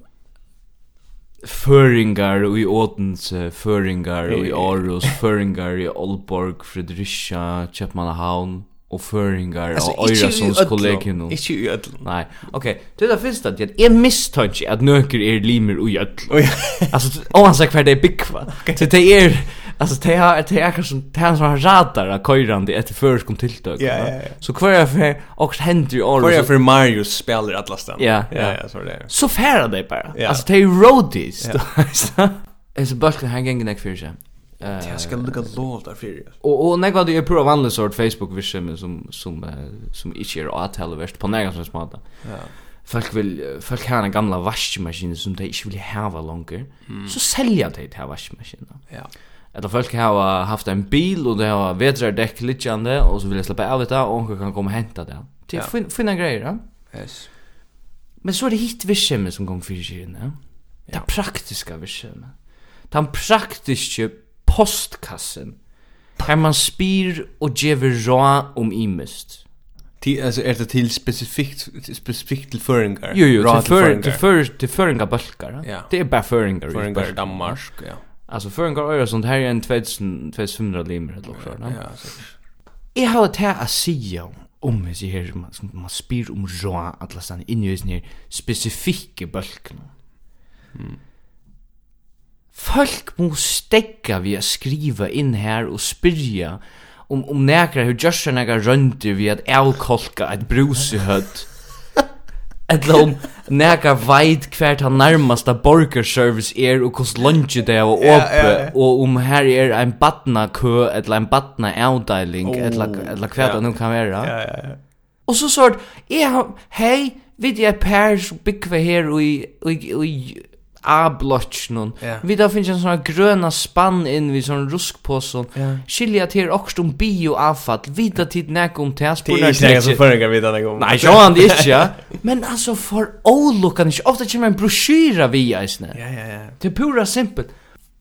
Føringar i Odense, Føringar i Aarhus, Føringar i Aalborg, Fredericia, Kjepmannahavn og Føringar og Øyrasunds kollegium. Ikke i Ødlen. Nei, ok. Det er det første at jeg mistanke at nøkker er limer i Ødlen. Altså, om han sier hver det er byggva. Så det er alltså det har det är kanske det här som har att köra det efter för kom tilltag. Ja, ja, ja. Så kvar för och händer ju all. Kvar för Marius spelar alla stan. Ja, ja, ja, så det. Så färra det bara. Ja. Alltså det är roadies. Är så bulken han gängen där för sig. Eh, jag ska lucka lov där för er. Och och när vad det är på vanlig sort Facebook vision som som som inte är att hela värst på några som smarta. Ja folk vil folk har en gamla vaskmaskin som de ikke vil hava longer så selja de til vaskmaskinen. Ja. Eller folk har haft en bil och det har vetrar dekk litjande och så vill jag släppa av det och onkel kan komma och hämta det. Det är ja. fin, fina grejer. Ja? Yes. Men så är det hit visshemmet som gong för sig. Ja? Det praktiska visshemmet. Den praktiske postkassen. Här man spyr och ger rå om imest. Ti alltså är det till specifikt specifikt till föringar. Jo jo, till för til, för til, föringar bulkar. Ja. Det är bara föringar. Föringar Danmark, ja. Alltså för en går öra sånt här är en 2500 limer eller något sådant. Ja, säkert. Jag har det här att säga om det här som man, som man spyr om rå alla stanna in i den här specifika bölken. Mm. Folk må stegga vi att skriva in här och spyrja om om nekra hur görs nekra rönter vi att alkolka ett brusehött. Eller om nega veit hvert han nærmasta borgerservice er og hos lunge det er og åpe ja, ja. yeah. og om her er ein batna kø eller ein batna avdeling oh, eller, eller hvert han nu kan være ja, ja, ja. og så sort jeg hei vid jeg per som byggve her og i, og i, og i A-blocken. Yeah. Vi da finns en sån grøna spann in vid sån ruskpåsen. Yeah. Skilja till också om bioavfall. Vi da tid nek om till spår. Det är inte det som förrgår vi där gång. Nej, jag har det ikke, Ja. Men altså, for olyckan ikke. Ofta kommer en broschyra via i snö. Ja, ja, ja. Det är pura simpelt.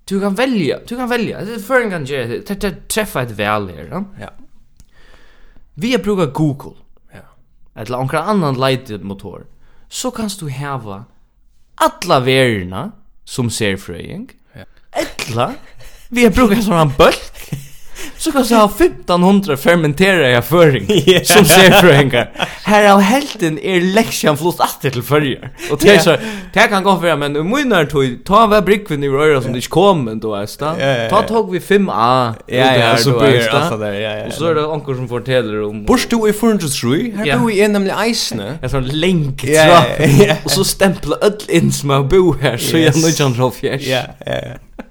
Du kan välja. Du kan välja. Det er förrän kan göra det. Det treffa et vel her, Ja. ja. Vi brukar Google. Ja. Eller någon annan lightmotor. Så kan du hava alla vererna som ser fröjning. Ja. Ettla, vi har brukat sån här bulk så kan jag ha 1500 fermentera jag föring (laughs) yeah. som ser förhängar. Här av helten er läxan flott att till förr. Och det så det kan gå för men munnar tog ta var brickvin i röra som det kom då är det. Ta tog vi 5A. Ja ja så blir alltså där ja ja. Och så är det onkel som fortäller om Bors du i furnace tree? Här du är nämligen isne. Jag så länk trapp. Och så stämpla öll in som bo här så jag nu kan Ja ja ja.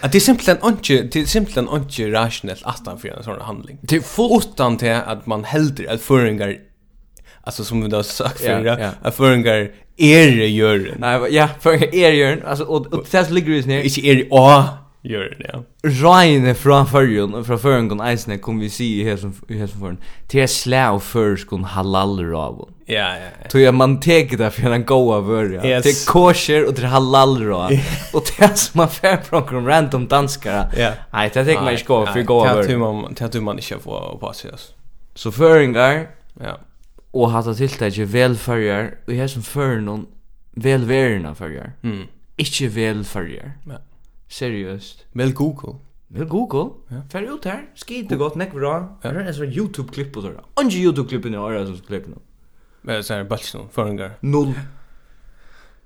Att det är simpelthen inte det är simpelthen inte rationellt att han för en sån handling. Det är utan till att man helder att föringar alltså som vi då sagt förra yeah, yeah. att föringar är gör. Nej, ja, för er gör. Alltså och, och, och det ligger ju ner. Inte är å gör det, ja. Rajne från förrjun, från förrjun kan eisne, kom vi si i hesson förrjun, till att slä och förrjun halal av. Ja, ja. Tog jag man teker det för en goa vörja. Yes. Det är kosher och det är halal rav. (laughs) och det är som man fär från kom random danskare. Ja. Nej, det tänker man inte gå för goa vörja. Det är man, det du man inte få på sig. Så förrjungar, ja. Och hata hatta väl välfärjar, och här hesson förrjun, värna förrjar. Mm. Ikke velfærger. Ja seriöst. Väl Google. Väl Google. Ja. Fär ut här. Skit gott näck bra. Ja. Det är så YouTube klipp på sådär. Ange YouTube klippen är klipp nu. Men så här bults nu förringar. Noll.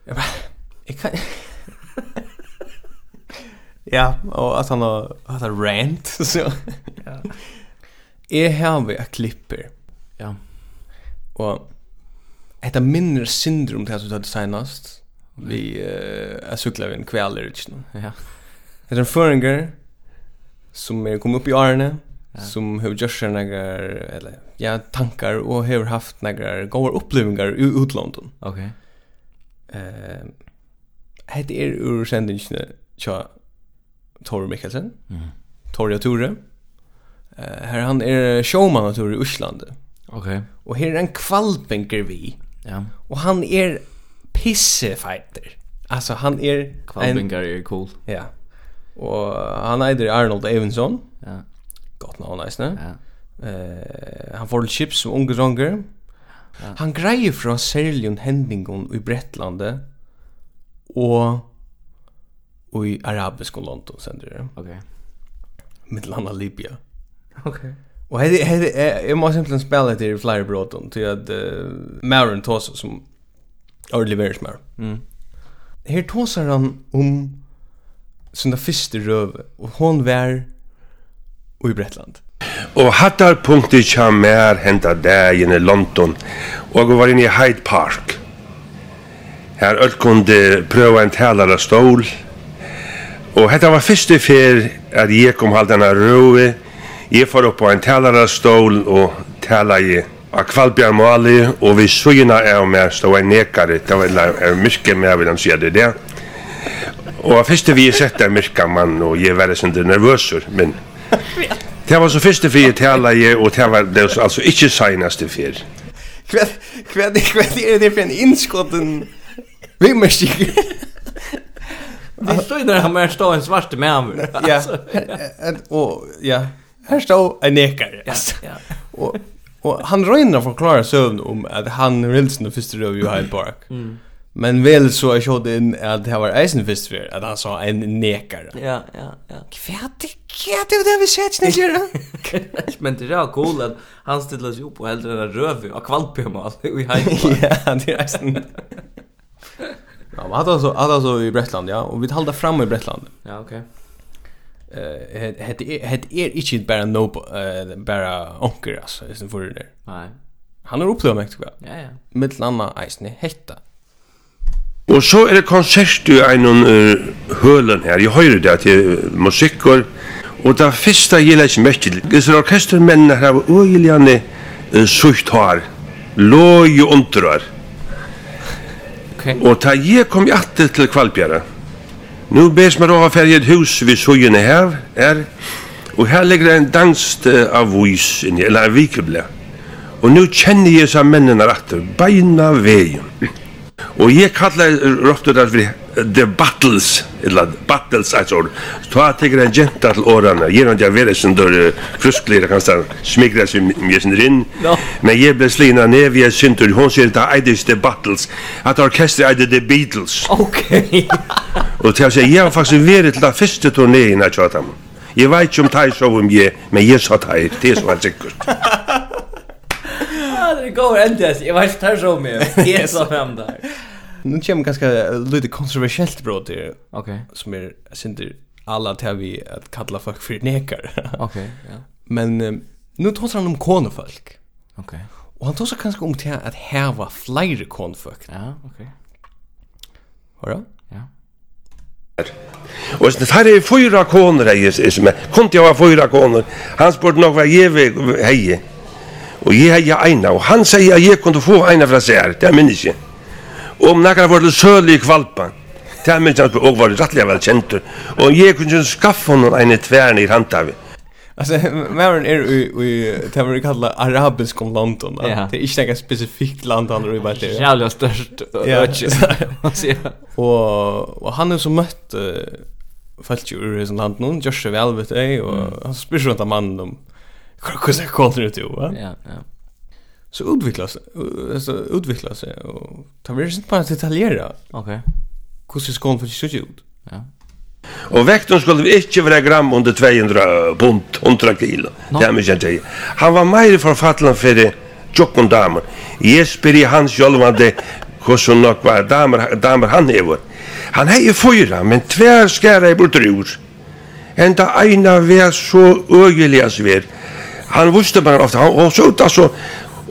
Jag bara jag kan (laughs) Ja, och att han har att han rant (laughs) så. Ja. Är här vi klipper. Ja. Och Hetta minnir syndrom til at du hadde seinast vi eh cyklar vi en kväll i riksdagen. Ja. Det är en föringer som är kom upp i Arne ja. som har gjort sig några eller ja tankar och har haft några goda upplevelser i utlandet. Okej. Okay. Eh heter er ur sändningen tja Tor Mikkelsen. Mm. Torja Tore. Eh här han är showman i Island. Okej. Okay. Och här är en kvalpenker vi. Ja. Och han är pissefighter. Alltså han är Kvalbingar är cool. Ja. Och han heter Arnold Evenson. Ja. Gott namn nice, ne? Ja. Eh, han får chips som unge sånger. Ja. Han greier fra Serlion Hendingon i Brettlande og og i arabisk og London sender det. Okej. Mittlanda Libya. Okej. Og hei, hei, jeg må simpelthen spela etter i flere bråten til at uh, Maren Tosso som ordentlig veris mer. Mm. Her tåsar han om sina første røve, og hon vær i Bretland. Og hattar punktet kja mer henta dagen i London, og var inne i Hyde Park. Her öll kunde prøva en talare stål, og hetta var fyrste fyr at jeg kom halda denne røve, jeg får upp på en talare stål og tala i av Kvalbjørn Mali, og vi søgna er om jeg en nekare, det var en myrke med, vil han si det der. Og første vi sett en myrka mann, og jeg var sånn nervøsur men (laughs) det var så første vi tala jeg, og det var det var altså ikke seneste fyr. Hva er det for en innskotten vi myrke? Det står när han mer står en svart med. Ja, og ja, her står en nekare. Ja, ja. Og Og han røyner å forklare søvn om at han rilsen og första røv i Hyde Park. Mm. Men vel så er såg inn at det var Eisen först för at han sa en nekare. Ja, ja, ja. Hva er det Hva er det det vi sett när jag. Men det är cool att han ställer sig upp och häller den röv och kvalpmål i Hyde Park. (laughs) Ja, det er Eisen. (laughs) Ja, men hade så hade så i Bretland, ja, Og vi håller fram i Bretland. Ja, okej. Okay eh het er ikkje bara no bara onkel alltså istället for det där. Nej. Han har opplevd meg, tror jeg. Ja ja. Med landa isne hetta. Og så er det konsert i en uh, hølen her. Jeg hører det til musikker. Og det første jeg första ikke jag til. Det är orkestermännen här och öjligande uh, sucht har. Låg og undrar. Okay. Og ta jeg kom jag till Kvalbjörn. Nu bes man av färg ett hus vid Sojene här är och här ligger en danst av vis in eller en vikeble. Och nu känner jag så männen rätt beina vägen. Och jag kallar råttor där för the battles eller battles alltså ta tigger en jenta till årarna han jag vet sen då frusklir kan stanna smigra sig mer sin in men jag blev slina ner vi synter hon ser det i the battles. Att orkester i the beatles. Okej (laughs) och till sig jag faktiskt vet till den första turnén jag tjatar Jag vet inte om det så om jag, men jag sa det det är så var säkert. Ja, det går inte. Jag vet inte så om det är så hem där. Nu kommer ganska lite kontroversiellt brott det. Okej. Som är synder alla till vi att kalla folk för nekar. Okej, ja. Men um, nu tar han om konefolk. Okej. Okay. Och han tar sig kanske om till att häva flera konefolk. Ja, okej. Okay. Ja. Og det her er fyra koner hei, som er, kom til å ha fyra koner. Han spurte nok hva jeg hei, og jeg hei eina, og han sier at jeg kunne få eina fra seg her, det er minnes ikke. Og om nekkar var til søl i kvalpa. Det er mykje og var rettelig vel kjent. Og jeg kunne skaffa honom en tverne i handhavet. Alltså Maren är i i det vi kallar arabisk om London. Ja. Det är inte något specifikt land han rör det. Jävla störst. Ja. Och och han är så mött fallt ju ur sin land någon Joshua Velvet och han spyr runt om mannen. Hur hur ska det gå ut då? Ja, ja så utvecklas alltså utvecklas sig och tar vi inte bara detaljera. Okej. Hur ska skon för sig ut? Ja. Og vekten skulle vi ikke være gram under 200 pund, 100 kilo. Det er mye enn. Han var mer forfattelen for jokken damer. Jeg spyr i hans jolvande hvordan nok var damer, damer han hever. Han heier fyra, men tver skæra i bort ur. Enda eina var så øyelig as. Han visste bare ofta, han var så ut, altså,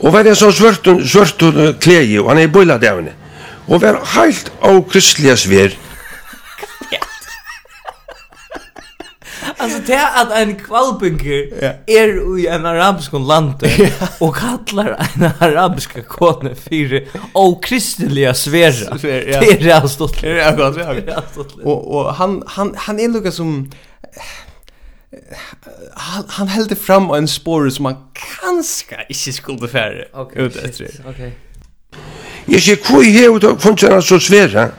Og var en sånn svørtun, svørtun klei og han er i bøyla dævne. Og var heilt av kristelig svær. (laughs) Alltså det att en kvalbunker er i en arabisk land (laughs) och kallar en arabisk kone fyrir og kristelige svera. Det er avstått. Det är er avstått. Og, og han, han, han er lukka som han, han hällde fram en spår som han kanske ikke skulle färre okay, ut etter. Okej. Okay. Jag ser kvui här ut och kunde han så svære?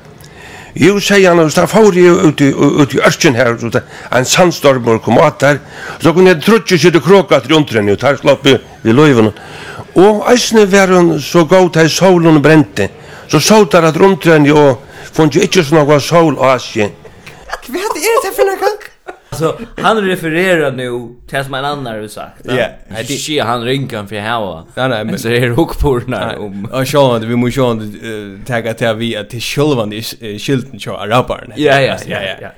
Jo, sier han, och så får jeg ut, i, ut i ørken her, så en sandstormor kom at der, Så kunne jeg trutje sitte till kråka till untren, og tar slapp i, i løyven. Og eisne var hon så god til solen brente, Så så der at untren, och fanns ju ikke sånn noe sol og asje. Vad är alltså han refererar nu till som en annan har sagt. Ja, det är han rinkan för här. Nej nej, men så är det hook på när om. Ja, så att vi måste ju inte tagga till vi att till självan i skylten så arabaren. Ja ja ja (laughs) ja.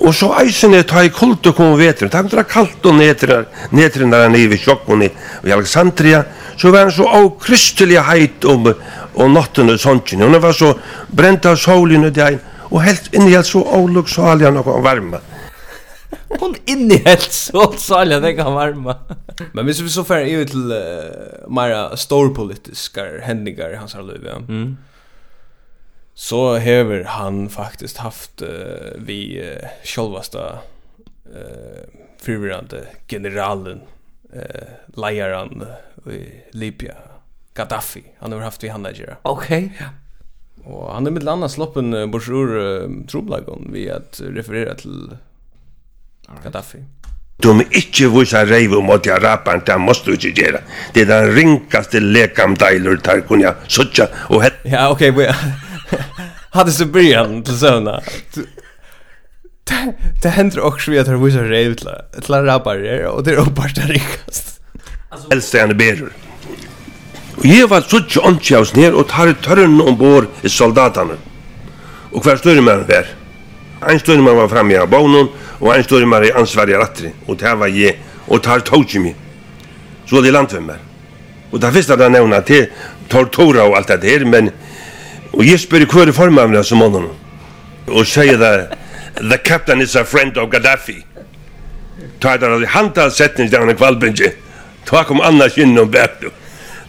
Og så eisen er ta i kultu kom vetren, ta kundra kalt og netren, netren der nere ved Sjokkunni og i Alexandria, så var han så avkristelig heit om, om natten og sånt, og han var så brent av solen og det og helt innihelt så avlug alja noe varme. Hon helt så salja noe varme. Men hvis vi så fer ut til uh, mera storpolitiska hendingar i hans liv, ja. Mm. Så hever han faktisk haft uh, vi uh, självaste eh förvirrande generalen eh uh, i Libya Gaddafi han har haft vi han. Okej. Okay. Ja. Og han er mitt landa sloppen bort ur Troblagon vi at referera til Gaddafi. De ikke vise reive mot Arapan, det måste du ikke gjøre. Det er den lekam lekamdeiler der kunne jeg suttje og hett. Ja, ok, vi (laughs) hadde så byrjan til søvna. Det hender også vi at han vise reive til Arapan, og det er oppbart det rinkast. Helst er han berur jeg var suttje åndtje av sned og tar tørren ombord i soldatene. Og hver størremann var? En størremann var framme av bonen, og en størremann i ansvar i rattri, og det var jeg, og tar tog mig. Så det landvimmer. Og det første jeg nevner til tar tåra og alt det her, men og jeg spør i hver form av det som månen. Og sier det, the captain is a friend of Gaddafi. Ta det hanta handtalsetning der han er kvalbindje. Ta kom annars innom bært.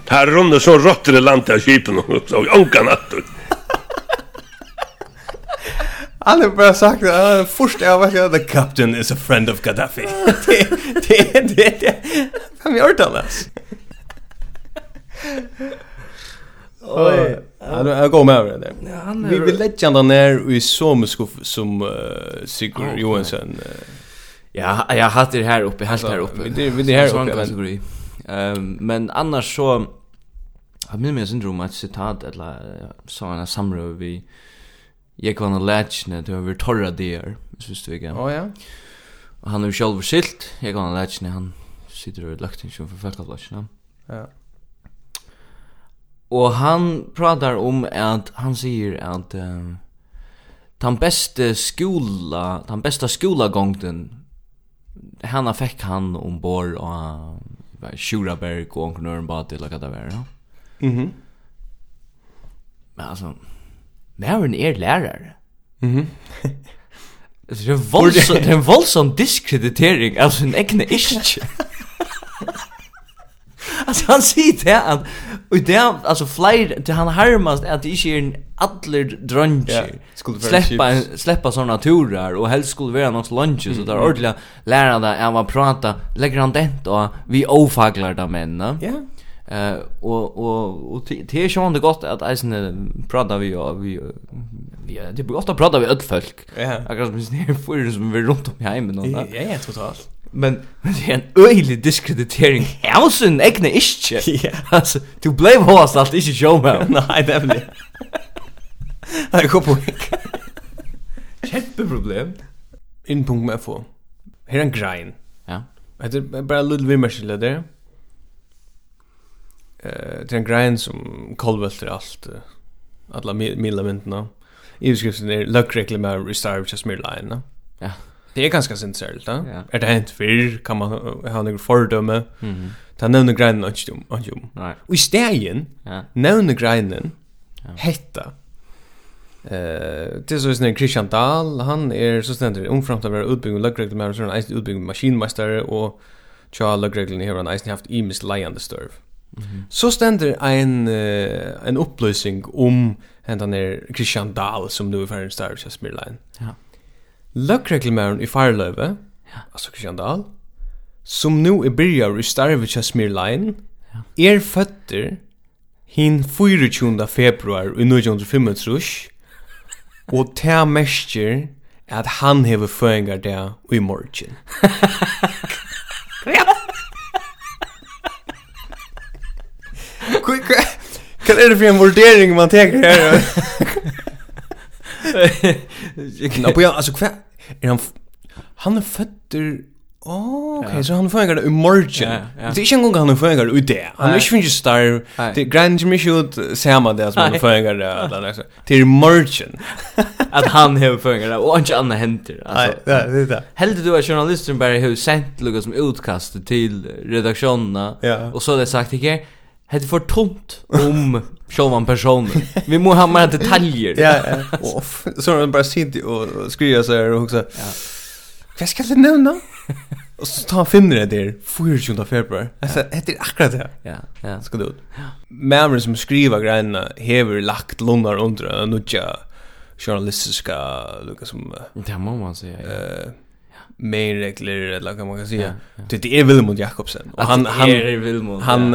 Det här runder så råttor i landet av kypen och så ånka nattor. Han har bara sagt att först jag vet att the captain is a friend of Gaddafi. det, det, det, det. har gjort det annars? Oj. Han är god med över det. Vi vill lägga den ner i sommersko som uh, Sigurd Johansson. Uh, Ja, jag hade det här uppe, helt här uppe. Vi Det är här uppe. Ehm, Men annars så Jeg minner meg syndrom et sitat, eller så en samrøy vi gikk vann og letsjene til over torra dier, synes du ikke? Å ja. Og han er jo selv skilt, gikk vann og letsjene, han sitter og lagt inn som for fællplassjene. Ja. Og han pratar om at, han sier at uh, den beste skola, den beste skolagångten, henne fikk han ombord og Sjuraberg og Onkel Nørnbad, eller hva det var, ja. Mhm. Mm Men alltså, Maren är lärare. Mhm. Mm (laughs) det är våldsam, det är en våldsam diskreditering av sin egna (laughs) isch. alltså han säger det att och det alltså flyr till han harmast att det inte är en allir dröncher. Ja, släppa släppa såna turer och helst skulle vara något lunch så där ordla lära dig att prata lägger han dent och vi ofaglar där männa. Ja. Eh och och och det är ju ändå gott att isen prata vi och vi vi det blir ofta prata vi öll folk. Ja. Jag kan minst det för som vi runt om hemmen och Ja, ja, totalt. Men men det är en öjlig diskreditering. Hausen ägna inte. (laughs) Ja. Alltså, du blev håst allt (laughs) inte show med. Nej, det är det. Jag går på. Jätteproblem. Inpunkt med få. Här är en grein. Ja. Det är bara lite vimmersel där eh uh, en grind som kolvölter allt uh, alla medlemmarna. I beskrivningen är luckreklamar restart just mer line. Ja. Det är ganska sensalt, va? Ja. Är det hänt för kan man ha några fördöme? Mhm. Ta nämna grinden och stum och stum. Nej. Vi stägen. Ja. Nämna grinden. Ja. Hetta. Eh, det är så snäll Christian Dahl, han är så ständigt omframt av våra utbyggda med och sån utbyggda maskinmästare och Charles Lugreglin har han eisen haft imis leiande størv. Så stender en uh, en upplösning om hendan är Christian Dahl som nu är för en star i Ja. Lökreklamaren i Farlöve, ja. alltså Christian Dahl, som nu är byrjar i Starvicha Smirline, ja. er fötter hin 24. februar i 1935, og ta mestjer at han hever føringar der i morgen. Kan er det för en vurdering man tänker här? (laughs) Nå, på jag alltså kvar. Är han han är fötter Oh, okay, ja. så han fångar det i morgen. Ja, ja. Det är inte en gång han fångar det ute. Han är inte finnes star. Det är grand som inte ut samma det som han fångar det. Det är i morgen. Att han har fångar det och inte annat händer. Nej, det är det. Heldig du att journalisten bara har sänt något som utkastet till redaktionerna. Ja. Och så har det sagt, det Det är för tomt om själva personen. Vi må ha mer detaljer. ja, ja. Så de bara sitter och skriver så här och också. Ja. Vad ska jag nämna? Och så tar han finner det där 24 februari. Alltså, det är akkurat det. Ja, ja. Ska det ut. Mämmer som skriver grejerna hever lagt lunnar under en nutja journalistiska, lukka som... Det må man säga, ja. Uh, mainregler eller vad man kan säga. Det är Vilmund Jakobsen och han han är Vilmund. Han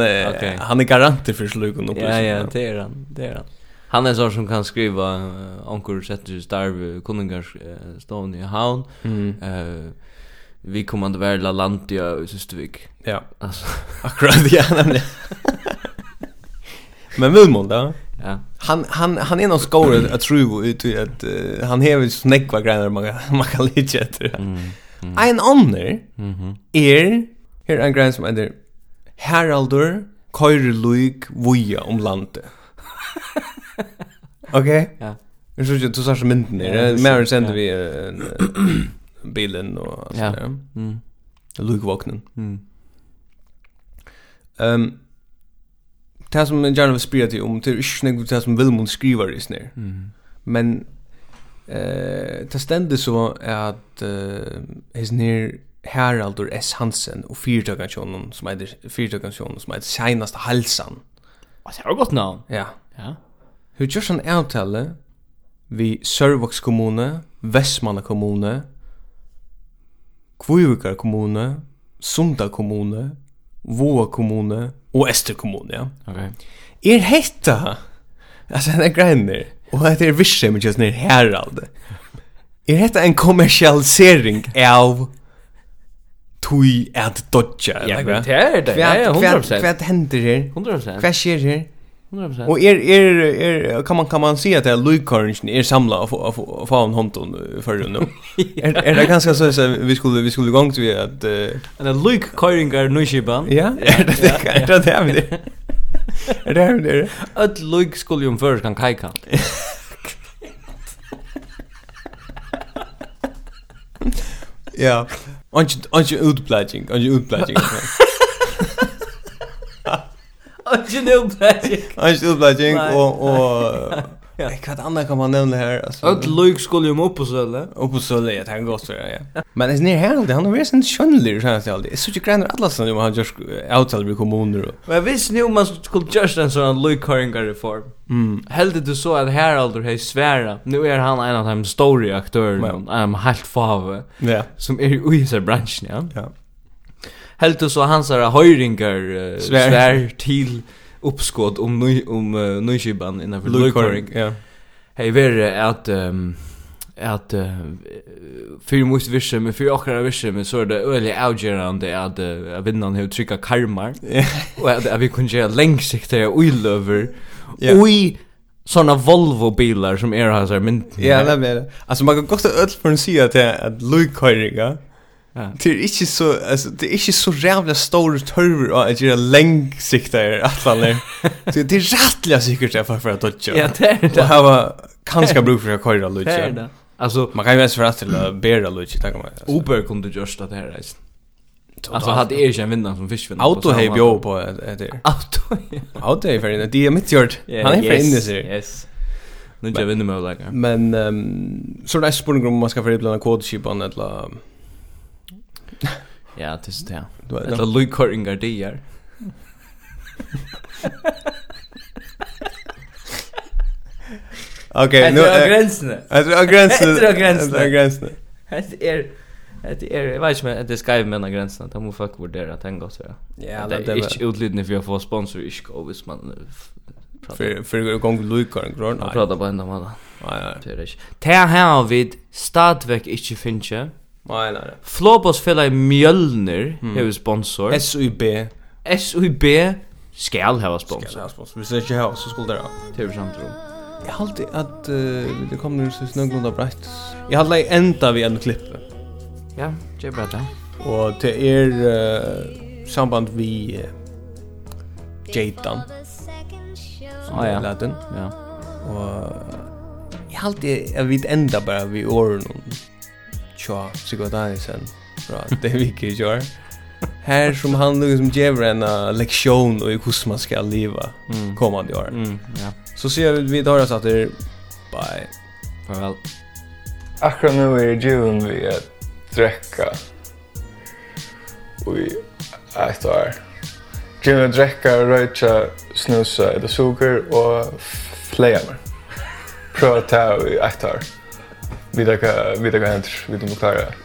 han är garant för slugen och Ja ja, det är han. Det är han. Han är sån som kan skriva ankor sätter starv kungars stående i havn. Eh vi kommer att vara Landia i Systervik. Ja. Alltså (laughs) akkurat ja nämligen. (laughs) Men Vilmund då? Ja. Han han han är någon skåre att tro ut att uh, han har ju snäckva grejer man man kan lite efter. Mm. Ein anner er, her er en grein som ender, Haraldur køyre luik vuja om landet. ok? Ja. Jeg synes ikke, du sa så mynden her. Mer Maren sendte vi bilen og alt sånt der. Mm. Luikvåknen. Mm. Um, det som jeg gjerne vil spira til om, det er ikke noe det som Vilmund skriver i snir. Mm. Men Eh, ta stendur så at eh his near Haraldur S Hansen og fyrtøkan sjónum sum er fyrtøkan sjónum sum er seinasta halsan. Og så gott navn. Ja. Ja. Hur gjørs han avtale vi Sørvoks kommune, Vestmanna kommune, Kvøvikar kommune, Sunda kommune, Voa kommune og Ester kommune, ja. Okay. Er hetta? (laughs) Altså, den er grein der. Og det er visse men just ner Herald. Er detta en kommersialisering av tui at dodja? Ja, det är det. Ja, 100%. Hva hender her? 100%. Hva skjer her? 100%. Og er, er, er, kan man kan man si at det er Luke er samla och få få en honton (laughs) Er, nu. Är det ganska så så vi skulle vi skulle gång at... att en Luke Courage är nu skiban. Ja, det Er det. Det er det. (laughs) Er det her det er? Öll loik skulle jo om først kan kajka. Ja. Ongi utbladging, ongi utbladging. Ongi utbladging. Ongi utbladging og... og Ja. Vad annat kan man nämna här alltså. Att Luke skulle ju upp på Sölle. Upp på Sölle, jag tänker gott för ja. Men det är ner här, det han är sen skönlig så här alltid. Så tycker jag alla som har just outside vi kommuner. Men visst nu man skulle just en sån Luke Haringa reform. Mm. Helt det så att Harold har svära. Nu är han en av de stora aktörerna, en helt fave. Ja. Som är i så branschen, ja. Ja. Helt det så hans höringar svär till uppskott om ny om uh, nyskiban innan för Ja. Hej värre att um, att uh, för måste vissa men för åkra vissa men så är det öle avgörande at uh, vinnaren hur trycka karmar. och vi att vi kunde göra längsiktiga oilöver. Yeah. ui såna Volvo bilar som är här men ja, det är det. Alltså man kan också öll för en säga att att Lukoringa Ja. Det är inte så alltså det är inte så jävla stor turver att göra längsiktiga atlaner. Så det är rättliga säkert jag för att dodge. Ja, det är det. Det har kanske bruk för att köra lite. Det är det. Alltså man kan ju ens för att till bära lite tack man. Uber kom det just att det här är. Alltså hade er ju en vinnare som fiskvinnare. Auto har ju på det. Auto. Auto är för det. Det är mitt gjort. Han är för inne sig. Yes. Nu jag vinner mig lägga. Men ehm så det är spårning om man ska förbli en kodskipan eller Ja, det är det. Du vet. Eller lukkoringar där. Okej, nu är gränsen. Alltså är gränsen. Det är gränsen. Det är gränsen. Det är Det är jag vet inte men det ska ju mena gränsen att måste fuck vart där att han går så. Ja, det är inte utlidande för att få sponsor i Skovis man för för gång vi lukar en grön. Jag pratar på ända med. Nej, nej. Det är det. Tär här vi stadväck inte finche. Nej, nej. Flobos fella Mjölnir mm. har sponsor. SUB. SUB skal ha sponsor. Skal ha sponsor. Hvis det ikke har, så skulle det ha. Det er sant, tror Jeg alltid at uh, det kommer så snøglunda brett. Jeg har jeg enda vi en klippe. Ja, det er bra det. Og det er uh, samband vi uh, Jaitan. Som ah, ja. Latin. Ja. Og jeg alltid jeg vet enda bare vi åren tja Sigurd Danielsen fra det vi ikke gjør. Her som han liksom ger en uh, lektion och hur man ska leva mm. kommande år. Mm, ja. Så ser vi vi tar oss att det bye. Farvel. Akkurat nu är June vi är dräcka. Vi är där. June dräcka röja snusa eller socker och flammer. ta i aktar. Vi där kan vi där kan inte vi då klarar.